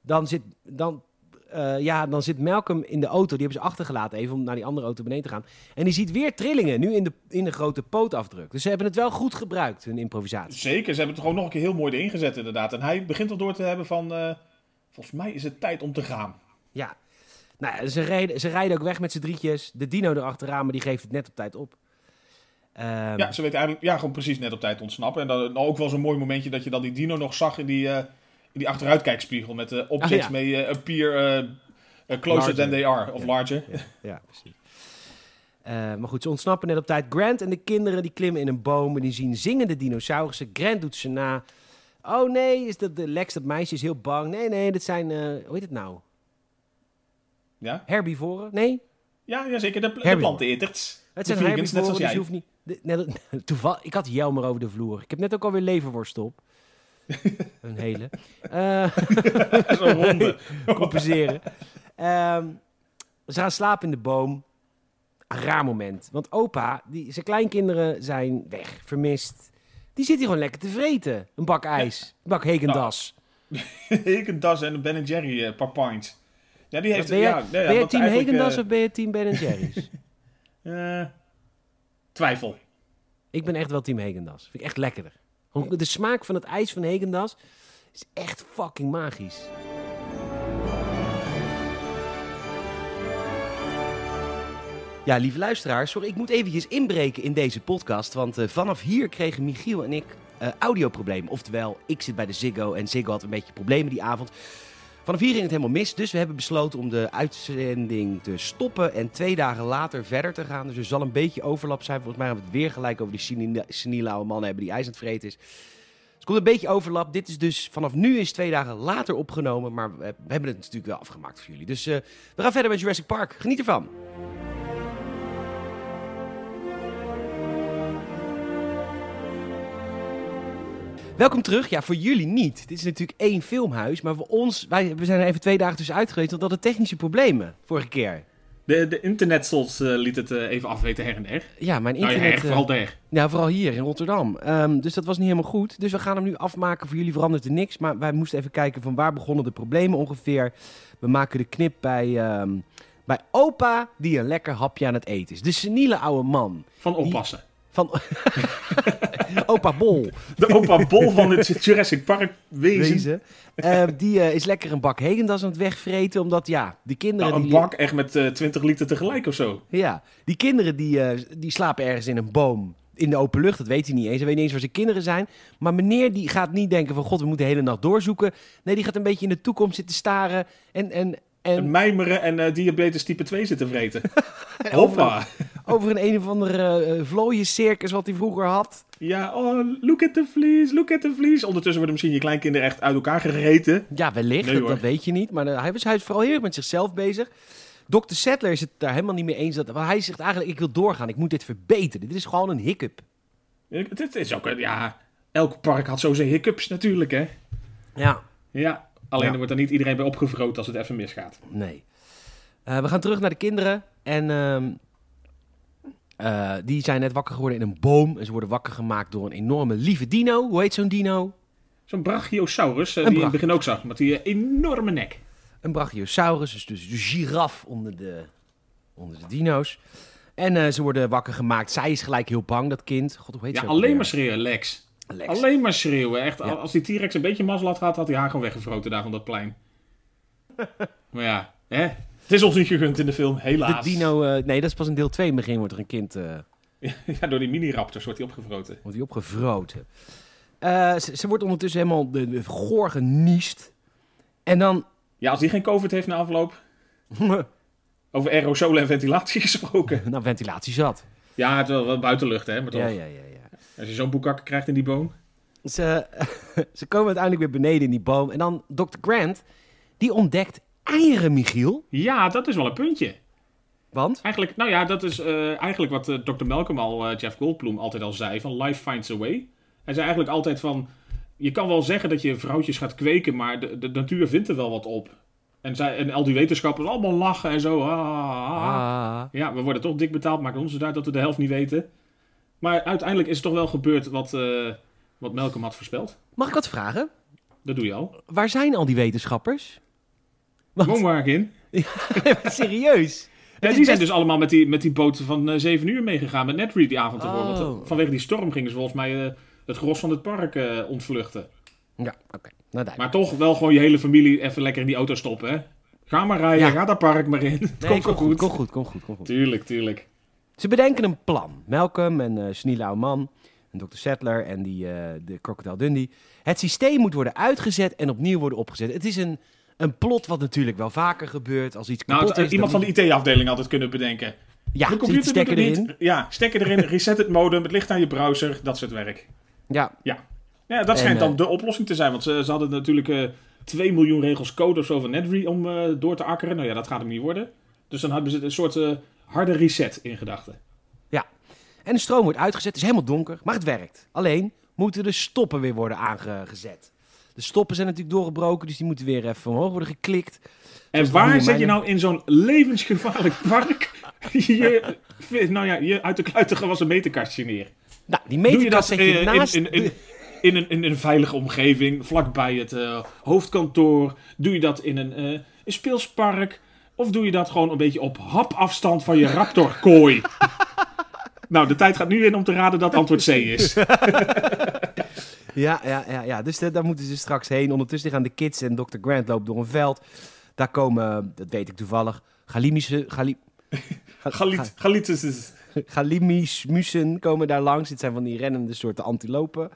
dan, zit, dan, eh, ja, dan zit Malcolm in de auto. Die hebben ze achtergelaten even om naar die andere auto beneden te gaan. En die ziet weer trillingen, nu in de, in de grote pootafdruk. Dus ze hebben het wel goed gebruikt, hun improvisatie. Zeker, ze hebben het gewoon nog een keer heel mooi erin gezet inderdaad. En hij begint al door te hebben van... volgens mij is het tijd om te gaan. Ja, nou, ze, rijden, ze rijden ook weg met z'n drietjes. De dino erachteraan, maar die geeft het net op tijd op. Ehm, Ja, ze weet eigenlijk ja, gewoon precies net op tijd ontsnappen. En dan ook wel zo'n mooi momentje dat je dan die dino nog zag in die, eh, in die achteruitkijkspiegel. Met de objects Ah, ja. mee eh, appear eh, eh, closer Larger. than they are. Of Ja. larger. Ja, ja precies. Eh, maar goed, ze ontsnappen net op tijd. Grant en de kinderen die klimmen in een boom en die zien zingende dinosaurussen. Grant doet ze na. Oh nee, is dat de Lex, dat meisje is heel bang. Nee, nee, dat zijn, eh, hoe heet het nou? Ja, Herbivoren? Nee, ja, ja zeker. De, de planteneters. het zijn vegans, net herbivoren, zoals dus jij. je hoeft niet... de- net, toeval, ik had Jelmer over de vloer. Ik heb net ook alweer leverworst op. een hele. Eh, Zo'n ronde. compenseren. Ehm, ze gaan slapen in de boom. Een raar moment. Want opa, die, zijn kleinkinderen zijn weg, vermist. Die zit hier gewoon lekker te vreten. Een bak ijs. Een bak Hegendas. ik een das en een Ben Jerry eh paar pints. Ja, die heeft... ben ja, ja, ben want team Hegendas eh, of ben je team Ben Jerry's? eh, twijfel. ik ben echt wel team Hegendas. Vind ik echt lekkerder. De smaak van het ijs van Hegendas is echt fucking magisch. Ja, lieve luisteraars, sorry, ik moet eventjes inbreken in deze podcast. Want eh, vanaf hier kregen Michiel en ik eh audioproblemen. Oftewel, ik zit bij de Ziggo en Ziggo had een beetje problemen die avond. Vanaf hier ging het helemaal mis, dus we hebben besloten om de uitzending te stoppen en twee dagen later verder te gaan. Dus er zal een beetje overlap zijn. Volgens mij gaan we het weer gelijk over die seniele, man hebben die ijs aan het is. Dus er komt een beetje overlap. Dit is dus vanaf nu is twee dagen later opgenomen, maar we, we hebben het natuurlijk wel afgemaakt voor jullie. Dus eh, we gaan verder met Jurassic Park. Geniet ervan. Welkom terug. Ja, voor jullie niet. Dit is natuurlijk één filmhuis. Maar voor ons, wij, we zijn er even twee dagen tussenuit geweest. Want we hadden technische problemen vorige keer. De, de internetsels eh, liet het eh, even afweten her en der. Ja, mijn Nou ja, internet... her, eh, vooral der. ja, vooral hier in Rotterdam. Ehm, dus dat was niet helemaal goed. Dus we gaan hem nu afmaken. Voor jullie verandert er niks. Maar wij moesten even kijken van waar begonnen de problemen ongeveer. We maken de knip bij, ehm, bij opa die een lekker hapje aan het eten is. De seniele oude man. Van oppassen. Van opa Bol. De opa Bol van het Jurassic Park wezen. Wezen. Ehm, die eh, is lekker een bak Hegendas aan het wegvreten. Omdat ja, die kinderen... Nou, een die, bak echt met eh 20 liter tegelijk of zo. Ja, die kinderen die, eh, die slapen ergens in een boom. In de open lucht, dat weet hij niet eens. Hij weet niet eens waar zijn kinderen zijn. Maar meneer die gaat niet denken van... God, we moeten de hele nacht doorzoeken. Nee, die gaat een beetje in de toekomst zitten staren. En, en, En en mijmeren en eh, diabetes type 2 zitten vreten. Hoppa. Over een een of andere uh, vlooiencircus wat hij vroeger had. Ja, oh, look at the fleas, look at the fleas. Ondertussen worden misschien je kleinkinderen echt uit elkaar gereten. Ja, wellicht, Nee, dat, weet je niet. Maar eh, hij, was, hij is vooral heel erg met zichzelf bezig. Dr. Settler is het daar helemaal niet mee eens. Dat, hij zegt eigenlijk, ik wil doorgaan. Ik moet dit verbeteren. Dit is gewoon een hiccup. Het is ook, ja, elk park had zo zijn hiccups natuurlijk, hè. Ja, Ja, alleen Ja. er wordt er niet iedereen bij opgevroten als het even misgaat. Nee. Eh, we gaan terug naar de kinderen. En ehm, eh, die zijn net wakker geworden in een boom. En ze worden wakker gemaakt door een enorme lieve dino. Hoe heet zo'n dino? Zo'n Brachiosaurus, eh, die je in het begin ook zag, met die eh, enorme nek. Een brachiosaurus, dus, dus de giraf onder de, onder de dino's. En ze worden wakker gemaakt. Zij is gelijk heel bang, dat kind. God, hoe heet Ja, alleen maar schreeuwen, Lex. Lex. Alleen maar schreeuwen. Echt, Ja. als die T-Rex een beetje mazzel had gehad, had hij haar gewoon weggevroten daar van dat plein. maar ja, hè? Het is ons niet gegund in de film, De helaas. dino, eh, nee, dat is pas in deel 2. In het begin wordt er een kind eh, Ja, door die mini-raptors wordt hij opgevroten. wordt die opgevroten. Eh, ze, ze wordt ondertussen helemaal de, de goor geniest. En dan... Ja, als die geen COVID heeft na afloop. Over aerosolen en ventilatie gesproken. nou, ventilatie zat. Ja, het wel, wel buitenlucht, hè? Maar toch, Ja, ja, ja, ja. als je zo'n boekakker krijgt in die boom. Ze, ze komen uiteindelijk weer beneden in die boom. En dan Dr. Grant, die ontdekt eieren, Michiel. Ja, dat is wel een puntje. Want? Eigenlijk, nou ja, dat is eh, eigenlijk wat eh, Dr. Malcolm al, eh, Jeff Goldblum, altijd al zei: van life finds a way. Hij zei eigenlijk altijd van: je kan wel zeggen dat je vrouwtjes gaat kweken, maar de, de natuur vindt er wel wat op. En, zij, en al die wetenschappers allemaal lachen en zo. ah, ah, ah. Ah. Ja, we worden toch dik betaald, maakt ons uit dat we de helft niet weten. Maar uiteindelijk is het toch wel gebeurd wat, wat Malcolm had voorspeld. Mag ik wat vragen? Dat doe je al. Waar zijn al die wetenschappers? Want- Kom maar in. Serieus? Ja, die zijn dus allemaal met die, met die boot van eh 7 uur meegegaan met Netread die avond ervoor. Want, Oh. vanwege die storm gingen ze volgens mij eh, het gros van het park eh, ontvluchten. Ja, oké. Nou. Maar toch wel gewoon je hele familie even lekker in die auto stoppen, hè? Ga maar rijden, Ja. ga dat park maar in. Het Nee, komt wel goed. Kom goed, kom goed, kom goed. Tuurlijk, tuurlijk. Ze bedenken een plan. Malcolm en eh Sneele Auman en Dr. Settler en die, de Crocodile Dundee. Het systeem moet worden uitgezet en opnieuw worden opgezet. Het is een, een plot wat natuurlijk wel vaker gebeurt als iets Nou, kapot is. iemand van de IT-afdeling had het kunnen bedenken. Ja, de computer stekker erin. niet. Ja, stekker erin, reset het modem, het ligt aan je browser, dat soort werk. Ja, Ja, dat En, schijnt dan eh, de oplossing te zijn. Want ze, ze hadden natuurlijk eh 2 miljoen regels code of zo van Netry om door te akkeren. Nou ja, dat gaat hem niet worden. Dus dan hebben ze een soort harde reset in gedachten. en de stroom wordt uitgezet. Het is helemaal donker, maar het werkt. Alleen moeten de stoppen weer worden aangezet. De stoppen zijn natuurlijk doorgebroken, dus die moeten weer even omhoog worden geklikt. En waar zet je nou in zo'n levensgevaarlijk park je, nou ja, je uit de kluiten gewassen meterkastje neer? Nou, die meterkast zet je eh, naast... in, in, in, in, een, in een veilige omgeving, vlakbij het eh, hoofdkantoor? Doe je dat in een, eh, een speelspark? Of doe je dat gewoon een beetje op hapafstand van je raptorkooi? nou, de tijd gaat nu in om te raden dat antwoord C is. Ja, ja, ja, ja. dus daar moeten ze straks heen. Ondertussen gaan de kids en Dr. Grant lopen door een veld. Daar komen, dat weet ik toevallig, Galimische... Gali, Galit, Galitis. Galimismussen komen daar langs. Dit zijn van die rennende soorten antilopen.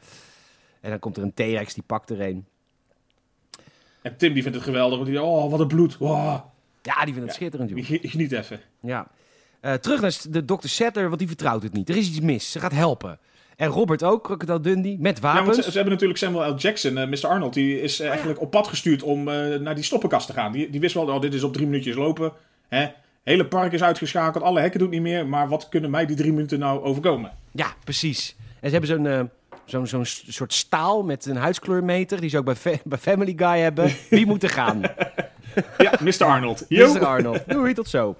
En dan komt er een T-Rex, die pakt er een. En Tim die vindt het geweldig. want Die, oh, wat een bloed. Wow. Ja, die vindt het schitterend, joh. Geniet even. Ja. Eh, terug naar de Dr. Settler, want die vertrouwt het niet. Er is iets mis. Ze gaat helpen. En Robert ook, Crocodile Dundee, met Ja, wapens. want ze, ze hebben natuurlijk Samuel L. Jackson, eh, Mr. Arnold, die is eh, eigenlijk op pad gestuurd om eh, naar die stoppenkast te gaan. Die, die wist wel, oh, dit is op drie minuutjes lopen. Hè? Hele park is uitgeschakeld, alle hekken doen het niet meer. Maar wat kunnen mij die drie minuten nou overkomen? Ja, precies. En ze hebben zo'n zo'n soort staal met een huidskleurmeter, die ze ook bij, Fa- bij Family Guy hebben. Wie moet er gaan? Ja, Mr. Arnold. Yo. Mr. Arnold. Doei, tot zo.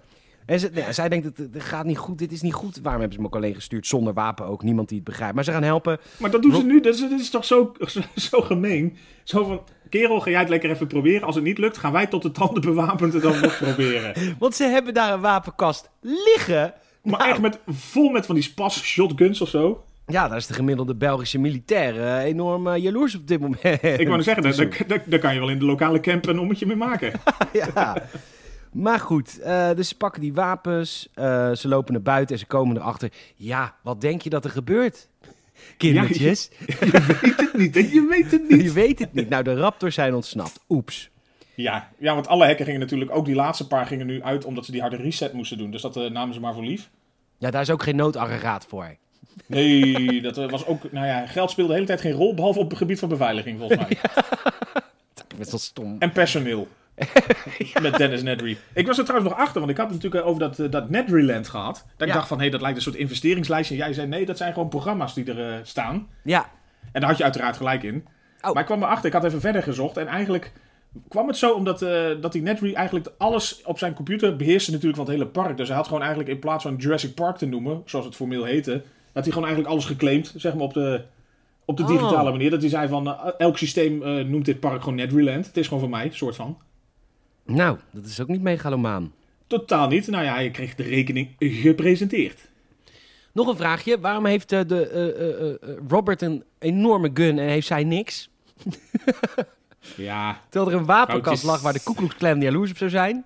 En ze, zij denkt, het, het gaat niet goed, dit is niet goed. Waarom hebben ze hem ook alleen gestuurd zonder wapen ook? Niemand die het begrijpt. Maar ze gaan helpen. Maar dat doen ze nu, dat is, dat is toch zo, zo, zo gemeen? Zo van, kerel, ga jij het lekker even proberen. Als het niet lukt, gaan wij tot de tanden bewapend het dan nog proberen. Want ze hebben daar een wapenkast liggen. Maar Nou, echt met, vol met van die spas shotguns of zo. Ja, daar is de gemiddelde Belgische militair eh, enorm eh, jaloers op dit moment. Ik wou nog zeggen, daar, daar, daar- daar kan je wel in de lokale camp een ommetje mee maken. ja. Maar goed, eh, dus ze pakken die wapens, eh, ze lopen naar buiten en ze komen erachter. Ja, wat denk je dat er gebeurt? Kindertjes, Je weet het niet, hè? je weet het niet. je weet het niet. Nou, de raptors zijn ontsnapt. Oeps. Ja, ja, want alle hekken gingen natuurlijk, ook die laatste paar gingen nu uit omdat ze die harde reset moesten doen. Dus dat eh, namen ze maar voor lief. Ja, daar is ook geen noodaggregaat voor. Nee, dat was ook, nou ja, geld speelde de hele tijd geen rol, behalve op het gebied van beveiliging volgens mij. Dat is wel stom. En personeel. Met Dennis Nedry. Ik was er trouwens nog achter, want ik had het natuurlijk over dat, eh, dat Nedryland gehad. Dat ik dacht van, hé, dat lijkt een soort investeringslijstje. En jij zei, nee, dat zijn gewoon programma's die er eh, staan. Ja, En daar had je uiteraard gelijk in. Oh. Maar ik kwam erachter, ik had even verder gezocht. En eigenlijk kwam het zo omdat eh, dat die Nedry eigenlijk alles op zijn computer beheerste natuurlijk van het hele park. Dus hij had gewoon eigenlijk in plaats van Jurassic Park te noemen, zoals het formeel heette, dat hij gewoon eigenlijk alles geclaimd, zeg maar op de, op de Oh. digitale manier. Dat hij zei van, elk systeem noemt dit park gewoon Nedryland. Het is gewoon voor mij, soort van. Nou, dat is ook niet megalomaan. Totaal niet. Nou ja, hij kreeg de rekening gepresenteerd. Nog een vraagje. Waarom heeft eh, de, eh, eh, Robert een enorme gun en heeft zij niks? Ja, Terwijl er een wapenkast lag waar de Klan jaloers op zou zijn.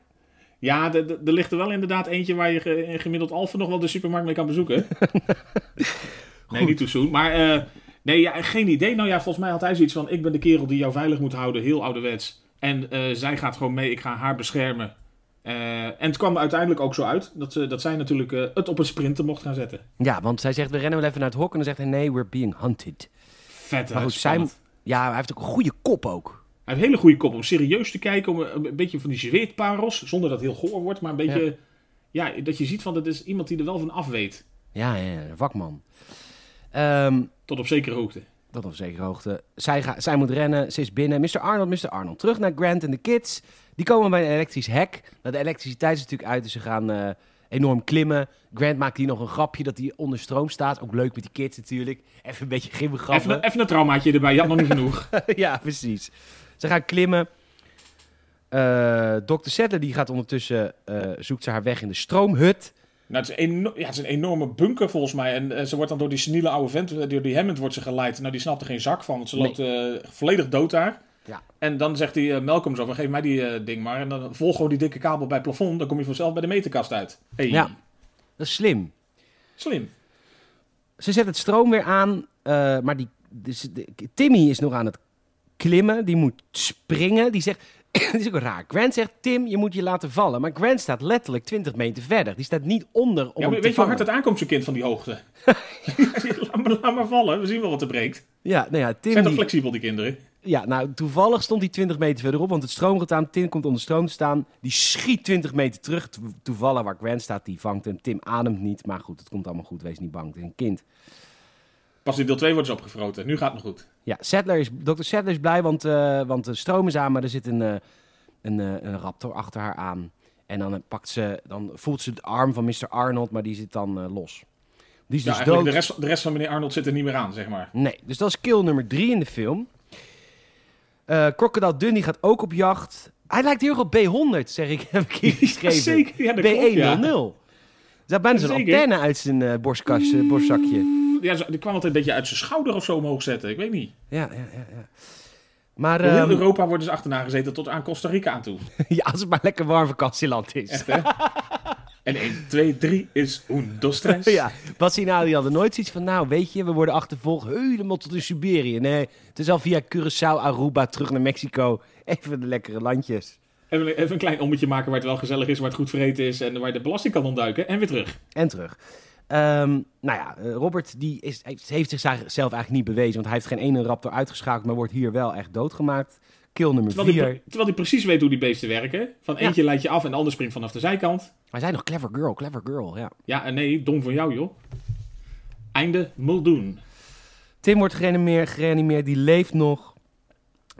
ja er ligt er wel inderdaad eentje waar je ge- gemiddeld Alphen nog wel de supermarkt mee kan bezoeken. nee, niet too soon. Maar nee, ja, geen idee. Nou ja, volgens mij had hij zoiets van... Ik ben de kerel die jou veilig moet houden, heel ouderwets. En eh, zij gaat gewoon mee, ik ga haar beschermen. Eh, en het kwam uiteindelijk ook zo uit dat, ze, dat zij natuurlijk eh, het op een sprinter mocht gaan zetten. Ja, want zij zegt, we rennen wel even naar het hok. En dan zegt hij, nee, we're being hunted. Vet? Maar goed, zij, spannend. ja, hij heeft ook een goede kop ook. Hij heeft een hele goede kop om serieus te kijken. Om een, een beetje van die zweetparels. Zonder dat het heel goor wordt. Maar een beetje... Ja. dat je ziet van dat is iemand die er wel van af weet. Ja, ja, ja, vakman. Ehm, Tot op zekere hoogte. Dat op zekere hoogte. Zij, ga, zij moet rennen, ze is binnen. Mr. Arnold, Mr. Arnold. Terug naar Grant en de kids. Die komen bij een elektrisch hek. Nou, de elektriciteit is natuurlijk uit, dus ze gaan eh, enorm klimmen. Grant maakt hier nog een grapje dat hij onder stroom staat. Ook leuk met die kids natuurlijk. Even een beetje gimmelgrappen. Even, even een traumaatje erbij, je had nog niet genoeg. ja, precies. Ze gaan klimmen. Eh Dr. Settler die gaat ondertussen, eh, zoekt ze haar weg in de stroomhut. Nou, het, is een, eno- ja, het is een enorme bunker volgens mij. En eh, ze wordt dan door die seniele oude vent, eh, door die Hammond wordt ze geleid. Nou, die snapt er geen zak van, want ze Nee. loopt eh, volledig dood daar. Ja. En dan zegt die eh, Malcolm zo van, geef mij die ding maar. En dan volg gewoon die dikke kabel bij het plafond, dan kom je vanzelf bij de meterkast uit. Hey. Ja. Dat is slim. Slim. Ze zet het stroom weer aan, maar die, dus de- Timmy is nog aan het klimmen. Die moet springen. Die zegt, dit is ook raar. Grant zegt, Tim, je moet je laten vallen. Maar Grant staat letterlijk 20 meter verder. Die staat niet onder om Ja, maar te weet je hoe hard het aankomt, zo'n kind van die hoogte? laat, maar, laat maar vallen, we zien wel wat er breekt. Ja, nou ja, Tim... Zijn toch flexibel, die kinderen? Ja, nou, toevallig stond hij 20 meter verderop, want het stroom gaat aan. Tim komt onder stroom te staan. Die schiet 20 meter terug. To- Toevallig waar Grant staat, die vangt hem. Tim ademt niet, maar goed, het komt allemaal goed. Wees niet bang, het is een kind. Pas in deel 2 worden ze opgefroten. Nu gaat het nog goed. Ja, Sadler is, Dr. Sadler is blij, want, eh, want de stroom is aan, maar er zit een, eh, een, eh, een raptor achter haar aan. En dan, pakt ze, dan voelt ze de arm van Mr. Arnold, maar die zit dan los. Die is Ja, dus dood. de rest, de rest van meneer Arnold zit er niet meer aan, zeg maar. Nee, dus dat is kill nummer drie in de film. Crocodile Dundee gaat ook op jacht. Hij lijkt heel erg op B100, zeg ik, heb ik hier geschreven. Zeker, ja, dat klopt, ja. B100. Er bijna zo'n antenne uit zijn eh borstkast, Ja, die kwam altijd een beetje uit zijn schouder of zo omhoog zetten. Ik weet niet. Ja, ja, ja. ja. Maar heel ehm, Europa worden ze achterna gezeten tot aan Costa Rica aan toe. ja, als het maar lekker warm vakantieland is. Echt, hè? en 1, 2, 3 is un, dos, tres. Ja, Bassina die hadden nooit zoiets van, nou weet je, we worden achtervolgd helemaal tot in Siberië. Nee, het is al via Curaçao, Aruba, terug naar Mexico. Even de lekkere landjes. Even, even een klein ommetje maken waar het wel gezellig is, waar het goed vreten is en waar je de belasting kan ontduiken. En weer terug. En terug. Ehm, nou ja, eh, Robert die is, heeft, zichzelf eigenlijk niet bewezen, want hij heeft geen ene raptor uitgeschakeld, maar wordt hier wel echt doodgemaakt. Kill nummer Terwijl 4. hij, terwijl hij precies weet hoe die beesten werken. Van Ja. eentje leidt je af en de ander springt vanaf de zijkant. Hij zei nog clever girl, clever girl, ja. Ja en nee, dom van jou joh. Einde Muldoon. Tim wordt gereanimeerd, gereanimeerd, die leeft nog.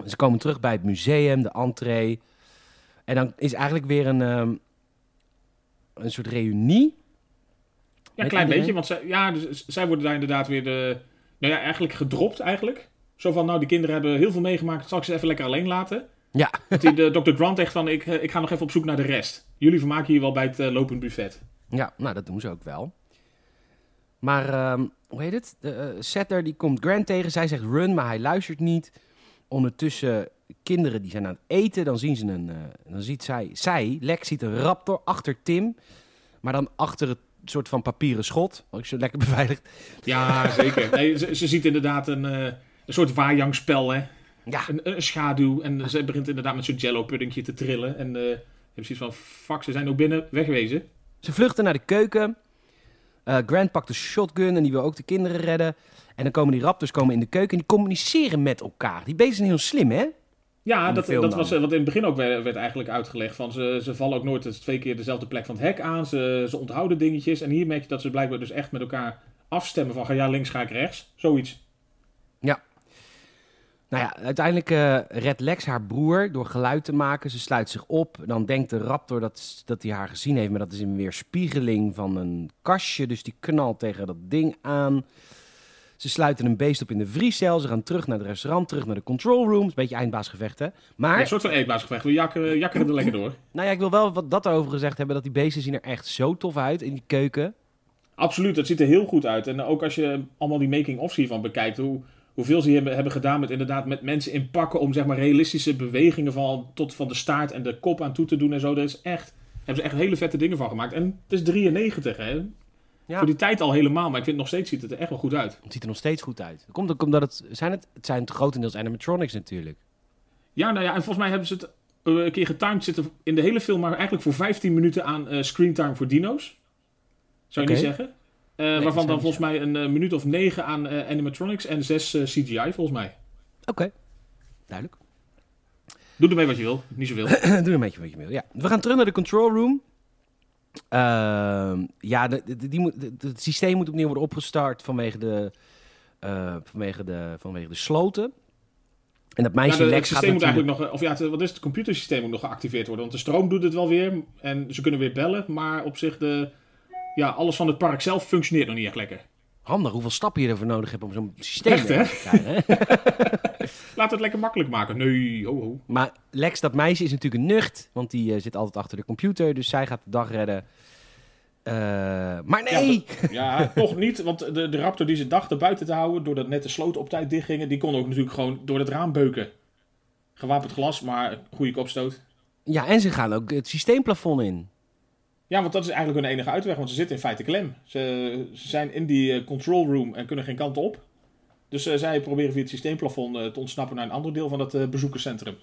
Ze komen terug bij het museum, de entree. En dan is eigenlijk weer een, ehm, een soort reunie. Ja, een klein beetje, want zij, ja, dus, zij worden daar inderdaad weer de, nou ja, eigenlijk gedropt eigenlijk. Zo van, nou, die kinderen hebben heel veel meegemaakt, zal ik ze even lekker alleen laten? Ja, Dat die, de, Dr. Grant zegt van, ik, eh, ik ga nog even op zoek naar de rest. Jullie vermaken hier wel bij het eh, lopend buffet. ja, nou dat doen ze ook wel. Maar, ehm, hoe heet het? De, eh, Setter die komt Grant tegen. Zij zegt run, maar hij luistert niet. Ondertussen, kinderen die zijn aan het eten. Dan zien ze een, dan ziet zij, zij, Lex ziet een raptor achter Tim. Maar dan achter het soort van papieren schot. Ook zo lekker beveiligd. Ja, zeker. Nee, ze, ze ziet inderdaad een, eh, een soort waaijangspel, hè. Ja, Een, een schaduw. En ze begint inderdaad met zo'n jello puddingje te trillen. En eh je hebt zoiets van, fuck, ze zijn ook binnen, wegwezen. Ze vluchten naar de keuken. Eh, Grant pakt een shotgun en die wil ook de kinderen redden. En dan komen die raptors komen in de keuken en die communiceren met elkaar. Die beesten zijn heel slim, hè? Ja, dat, dat dan. was eh, wat in het begin ook werd, werd eigenlijk uitgelegd. Van ze, ze vallen ook nooit twee keer dezelfde plek van het hek aan. Ze, ze onthouden dingetjes. En hier merk je dat ze blijkbaar dus echt met elkaar afstemmen van ga ja links, ga ik rechts. Zoiets. Nou ja, uiteindelijk eh redt Lex haar broer door geluid te maken. Ze sluit zich op. Dan denkt de raptor dat, dat hij haar gezien heeft. Maar dat is een weerspiegeling van een kastje. Dus die knalt tegen dat ding aan. Ze sluiten een beest op in de vriescel. Ze gaan terug naar het restaurant, terug naar de control rooms. Een beetje eindbaasgevecht, hè? Maar, Ja, een soort van eetbaarsgevecht. We jakkeren, jakkeren er lekker door. nou ja, ik wil wel wat dat over gezegd hebben. Dat die beesten zien er echt zo tof uit in die keuken. Absoluut, het ziet er heel goed uit. En ook als je allemaal die making-ofs hiervan bekijkt, hoe, hoeveel ze hebben, hebben gedaan met inderdaad met mensen in pakken om zeg maar realistische bewegingen van, tot van de staart en de kop aan toe te doen en zo. Dat is echt, hebben ze echt hele vette dingen van gemaakt. En het is 93, hè. Ja. Voor die tijd al helemaal, maar ik vind nog steeds ziet het er echt wel goed uit. Het ziet er nog steeds goed uit. Dat komt ook omdat het zijn, het, het zijn grotendeels animatronics natuurlijk. Ja, nou ja, en volgens mij hebben ze het eh, een keer getimed zitten in de hele film, maar eigenlijk voor 15 minuten aan eh screentime voor dino's. Zou je niet zeggen? Dat waarvan dan volgens mij een minuut of negen aan animatronics en zes CGI volgens mij. Oké, duidelijk. Doe ermee wat je wil, niet zoveel. Doe een beetje wat je wil. Ja. We gaan terug naar de control room. Ehm, ja, de, de- die moet, de- het systeem moet opnieuw worden opgestart vanwege de, eh, vanwege de, vanwege de sloten. En dat meisje de, het systeem moet natuurlijk... eigenlijk nog, of ja, het, wat is het, het computersysteem moet nog geactiveerd worden. Want de stroom doet het wel weer en ze kunnen weer bellen, maar op zich de, ja, alles van het park zelf functioneert nog niet echt lekker. Handig hoeveel stappen je ervoor nodig hebt om zo'n systeem Echt, te krijgen. Laat het lekker makkelijk maken. Nee, ho, ho. Maar Lex, dat meisje, is natuurlijk een nucht. Want die eh, zit altijd achter de computer. Dus zij gaat de dag redden. Eh, maar nee! Ja, toch niet. Want de, de raptor die ze dachten buiten te houden, doordat net de sloten op tijd dichtgingen, die kon ook natuurlijk gewoon door het raam beuken. Gewapend glas, maar goede kopstoot. Ja, en ze gaan ook het systeemplafond in. Ja, want dat is eigenlijk hun enige uitweg, want ze zitten in feite klem. Ze, ze zijn in die eh, control room en kunnen geen kant op. Dus eh, zij proberen via het systeemplafond eh, te ontsnappen naar een ander deel van het bezoekerscentrum.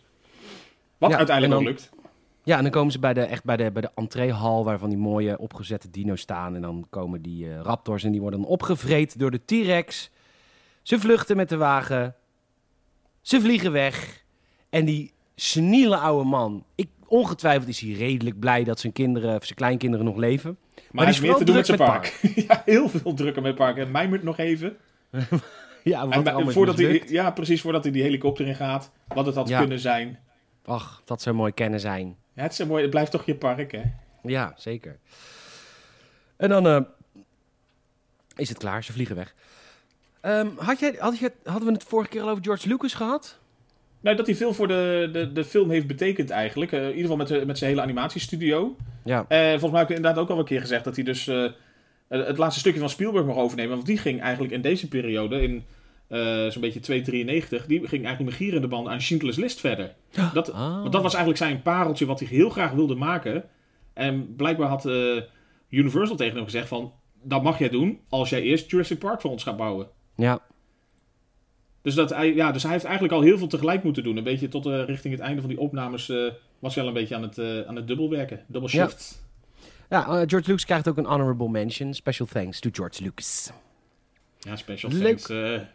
Wat Ja, uiteindelijk en ook dan- lukt. Ja, en dan komen ze bij de, echt bij de, bij de entreehal waar van die mooie opgezette dino's staan. En dan komen die raptors en die worden dan opgevreed door de T-Rex. Ze vluchten met de wagen. Ze vliegen weg. En die seniele oude man, ik, ongetwijfeld is hij redelijk blij dat zijn kinderen, of zijn kleinkinderen nog leven. Maar, hij is meer te doen met zijn park. ja, heel veel drukker met park. En mijmert nog even. Ja, wat En, voordat hij, ja, precies voordat hij die helikopter in gaat. Wat het had Ja. kunnen zijn. Ach, dat zou mooi kennen zijn. Ja, het is mooi. Het blijft toch je park, hè? Ja, zeker. En dan eh, is het klaar, ze vliegen weg. Ehm, had jij, had je, hadden we het vorige keer al over George Lucas gehad? Nou, dat hij veel voor de, de, de film heeft betekend eigenlijk. Eh, in ieder geval met, de- met zijn hele animatiestudio. Ja. Eh volgens mij heb ik inderdaad ook al een keer gezegd dat hij dus eh, het laatste stukje van Spielberg mag overnemen. Want die ging eigenlijk in deze periode, in eh, zo'n beetje 293, die ging eigenlijk met gierende band aan Schindler's List verder. Dat, Ah. Want dat was eigenlijk zijn pareltje wat hij heel graag wilde maken. En blijkbaar had eh, Universal tegen hem gezegd van, dat mag jij doen als jij eerst Jurassic Park voor ons gaat bouwen. Ja, Dus, dat, hij- ja, dus hij heeft eigenlijk al heel veel tegelijk moeten doen. Een beetje tot eh, richting het einde van die opnames eh, was hij al een beetje aan het, eh, aan het dubbelwerken. Double shift. ja George Lucas krijgt ook een honorable mention. Special thanks to George Lucas. Ja, special Leuk. thanks.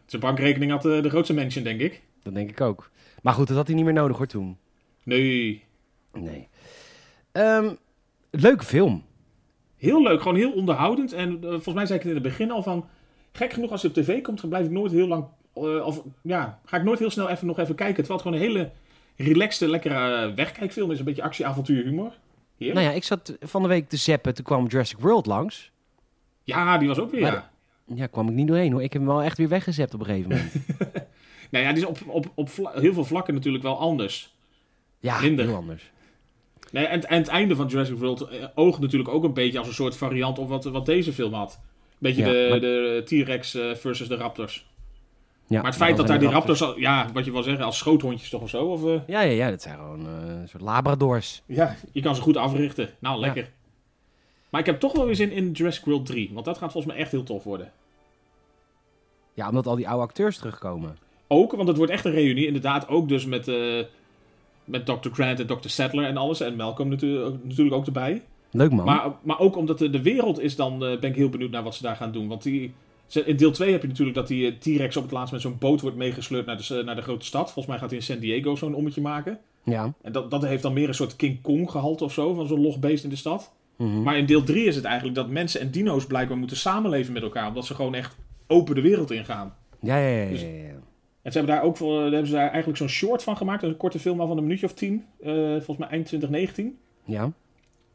Zijn bankrekening had de grootste mention, denk ik. Dat denk ik ook. Maar goed, dat had hij niet meer nodig hoor toen. Nee, Nee. Ehm, leuke film. heel leuk. Gewoon heel onderhoudend. En volgens mij zei ik het in het begin al van... Gek genoeg, als hij op tv komt, dan blijf ik nooit heel lang... eh, of ja, ga ik nooit heel snel even nog even kijken. Terwijl het gewoon een hele relaxte, lekkere eh, wegkijkfilm is. Een beetje actie, avontuur, humor. Heerlijk. Nou ja, ik zat van de week te zappen. Toen kwam Jurassic World langs. Ja, die was ook weer, Maar ja. Ja, kwam ik niet doorheen hoor. Ik heb hem wel echt weer weggezept op een gegeven moment. Nou ja, die is op, op, op heel veel vlakken natuurlijk wel anders. Ja, Minder. heel anders. Nee, en, en het einde van Jurassic World eh, oogt natuurlijk ook een beetje als een soort variant op wat, wat deze film had. Beetje Ja, de, maar- de T-Rex versus de Raptors. Ja, maar het feit dat daar die Raptors, al, ja, wat je wil zeggen, als schoothondjes toch of zo? Of, eh, Ja, ja, ja, dat zijn gewoon eh, een soort labradors. ja, je kan ze goed africhten. Nou, lekker. Maar ik heb toch wel weer zin in Jurassic World 3. Want dat gaat volgens mij echt heel tof worden. Ja, omdat al die oude acteurs terugkomen. Ook, want het wordt echt een reunie. Inderdaad, ook dus met, eh, met Dr. Grant en Dr. Sattler en alles. En Malcolm natuurlijk, natuurlijk ook erbij. Leuk man. Maar, maar ook omdat de, de wereld is dan, ben ik heel benieuwd naar wat ze daar gaan doen. Want die, in deel 2 heb je natuurlijk dat die eh, T-Rex op het laatst met zo'n boot wordt meegesleurd naar de, naar de grote stad. Volgens mij gaat hij in San Diego zo'n ommetje maken. ja. En dat, dat heeft dan meer een soort King Kong gehalte of zo, van zo'n log beest in de stad. Mhm. Maar in deel 3 is het eigenlijk dat mensen en dino's blijkbaar moeten samenleven met elkaar. Omdat ze gewoon echt open de wereld ingaan. Ja, ja, ja, Dus- ja, ja. En ze hebben daar ook voor, daar hebben ze daar eigenlijk zo'n short van gemaakt. Een korte film al van een minuutje of tien. eh, volgens mij eind 2019. Ja.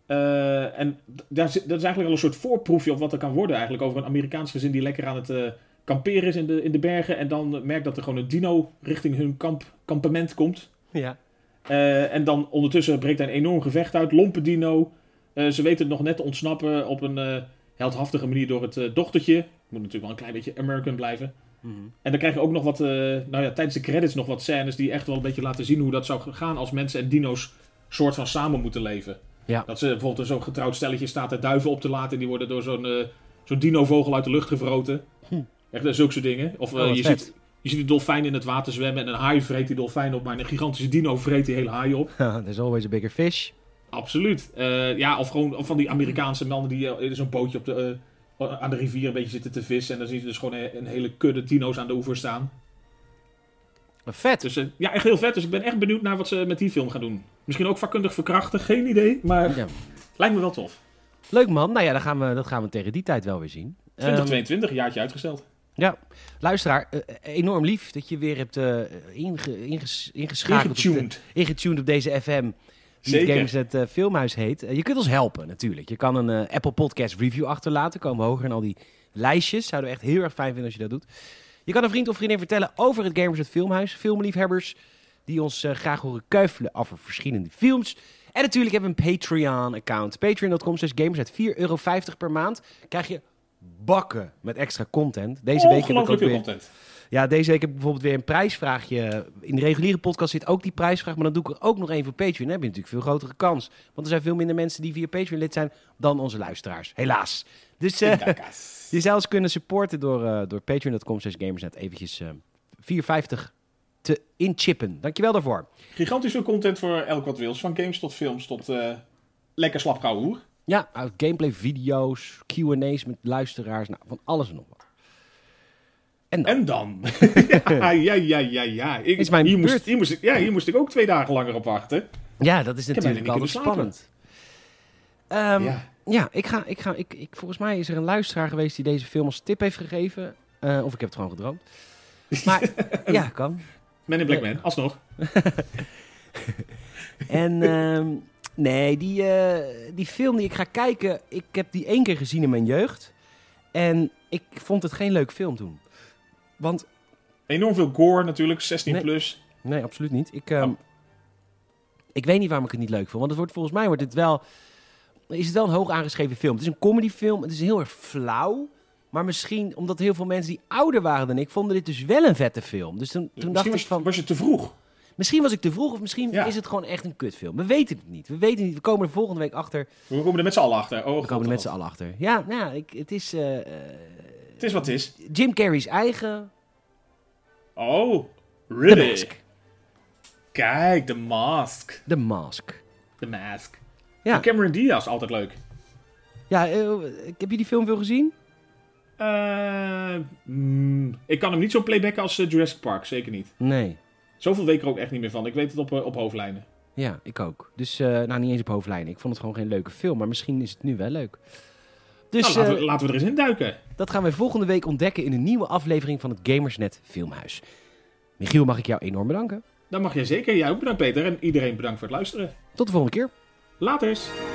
Eh, en daar dat is eigenlijk al een soort voorproefje op wat er kan worden eigenlijk. Over een Amerikaans gezin die lekker aan het eh, kamperen is in de, in de bergen. En dan merkt dat er gewoon een dino richting hun kamp, kampement komt. Ja. Eh, en dan ondertussen breekt daar een enorm gevecht uit. Lompe dino. Ze weten het nog net te ontsnappen op een heldhaftige manier door het dochtertje. Moet natuurlijk wel een klein beetje American blijven. Mhm. En dan krijg je ook nog wat, nou ja, tijdens de credits nog wat scènes die echt wel een beetje laten zien hoe dat zou gaan als mensen en dino's soort van samen moeten leven. Ja. Dat ze bijvoorbeeld zo'n getrouwd stelletje staat er duiven op te laten en die worden door zo'n eh, zo'n dino-vogel uit de lucht gevroten. Hm. Echt eh, zulke soort dingen. Of eh, Oh, wat je, vet. ziet, je ziet een dolfijn in het water zwemmen en een haai vreet die dolfijn op, maar een gigantische dino vreet die hele haai op. There's always a bigger fish. Absoluut. Eh, ja, of gewoon of van die Amerikaanse mannen die eh, in zo'n bootje op de, eh, aan de rivier een beetje zitten te vissen. En dan zien ze dus gewoon een, een hele kudde dino's aan de oever staan. Vet. Dus eh, ja, echt heel vet. Dus ik ben echt benieuwd naar wat ze met die film gaan doen. Misschien ook vakkundig verkrachten, geen idee. Maar Ja. lijkt me wel tof. Leuk man. Nou ja, dan gaan we, dat gaan we tegen die tijd wel weer zien. Ehm, 2022, een jaartje uitgesteld. ja, luisteraar, eh, enorm lief dat je weer hebt eh, inge, inges, ingeschakeld. op de- Ingetuned. ingetuned op deze FM. die het Zeker. Gamersnet eh, Filmhuis heet. Eh, je kunt ons helpen natuurlijk. Je kan een eh, Apple Podcast review achterlaten. Komen we hoger in al die lijstjes. Zouden we echt heel erg fijn vinden als je dat doet. Je kan een vriend of vriendin vertellen over het Gamersnet Filmhuis. Filmliefhebbers die ons eh, graag horen kuifelen over verschillende films. En natuurlijk hebben we een Patreon-account. Patreon.com slash gamersnet. 4,50 euro per maand. Krijg je bakken met extra content. Deze week heb ik ook weer... content. Ja, deze week heb ik bijvoorbeeld weer een prijsvraagje. In de reguliere podcast zit ook die prijsvraag, maar dan doe ik er ook nog één voor Patreon. Dan heb je natuurlijk veel grotere kans. Want er zijn veel minder mensen die via Patreon lid zijn dan onze luisteraars. Helaas. Dus eh. Je zou ons kunnen supporten door, eh, door patreon.com slash gamersnet eventjes eh 4,50 te inchippen. Dankjewel daarvoor. Gigantisch veel content voor elk wat wils. Van games tot films tot eh, lekker slap hoer. Ja, gameplay video's, Q&A's met luisteraars, nou, van alles en nog wat. En dan, En dan? ja, ja, ja, ja, ja. Ik, Is mijn hier, beurt. moest, hier, moest ik, ja, hier moest ik ook twee dagen langer op wachten. ja, dat is natuurlijk altijd spannend. Ehm, ja. Ja, ik ga, ik ga, ik, ik, volgens mij is er een luisteraar geweest die deze film als tip heeft gegeven. Eh, of ik heb het gewoon gedroomd. Maar ja, kan. Man in Black Man, alsnog. En ehm, nee, die, eh, die film die ik ga kijken, ik heb die één keer gezien in mijn jeugd. En ik vond het geen leuk film toen. Want, Enorm veel gore natuurlijk, 16 Nee. plus. nee, absoluut niet. Ik, ehm, Oh. ik weet niet waarom ik het niet leuk vond. Want het wordt, volgens mij wordt het wel, is het wel een hoog aangeschreven film. Het is een comedyfilm, het is heel erg flauw. Maar misschien omdat heel veel mensen die ouder waren dan ik, vonden dit dus wel een vette film. Dus toen, toen dacht ik van... was je te vroeg. Misschien was ik te vroeg of misschien Ja. is het gewoon echt een kutfilm. We weten het niet. We weten het niet. We komen er volgende week achter. We komen er met z'n allen achter. Oh, We komen er met z'n allen achter. Ja, nou, ja, ik, het is eh, Het is wat het is. Jim Carrey's eigen Oh? Mask. Kijk, de mask. The Mask. De mask. Ja, Cameron Diaz, altijd leuk. ja eh, heb je die film veel gezien? Mm, ik kan hem niet zo playbacken als eh, Jurassic Park, zeker niet. Nee. Zoveel weet ik er ook echt niet meer van. Ik weet het op, op hoofdlijnen. Ja, ik ook. Dus, nou, niet eens op hoofdlijnen. Ik vond het gewoon geen leuke film, maar misschien is het nu wel leuk. Dus nou, laten, we, laten we er eens in duiken. dat gaan we volgende week ontdekken in een nieuwe aflevering van het Gamersnet Filmhuis. Michiel, mag ik jou enorm bedanken. Dan mag jij zeker. Jij ook bedankt, Peter. En iedereen bedankt voor het luisteren. Tot de volgende keer. Laters.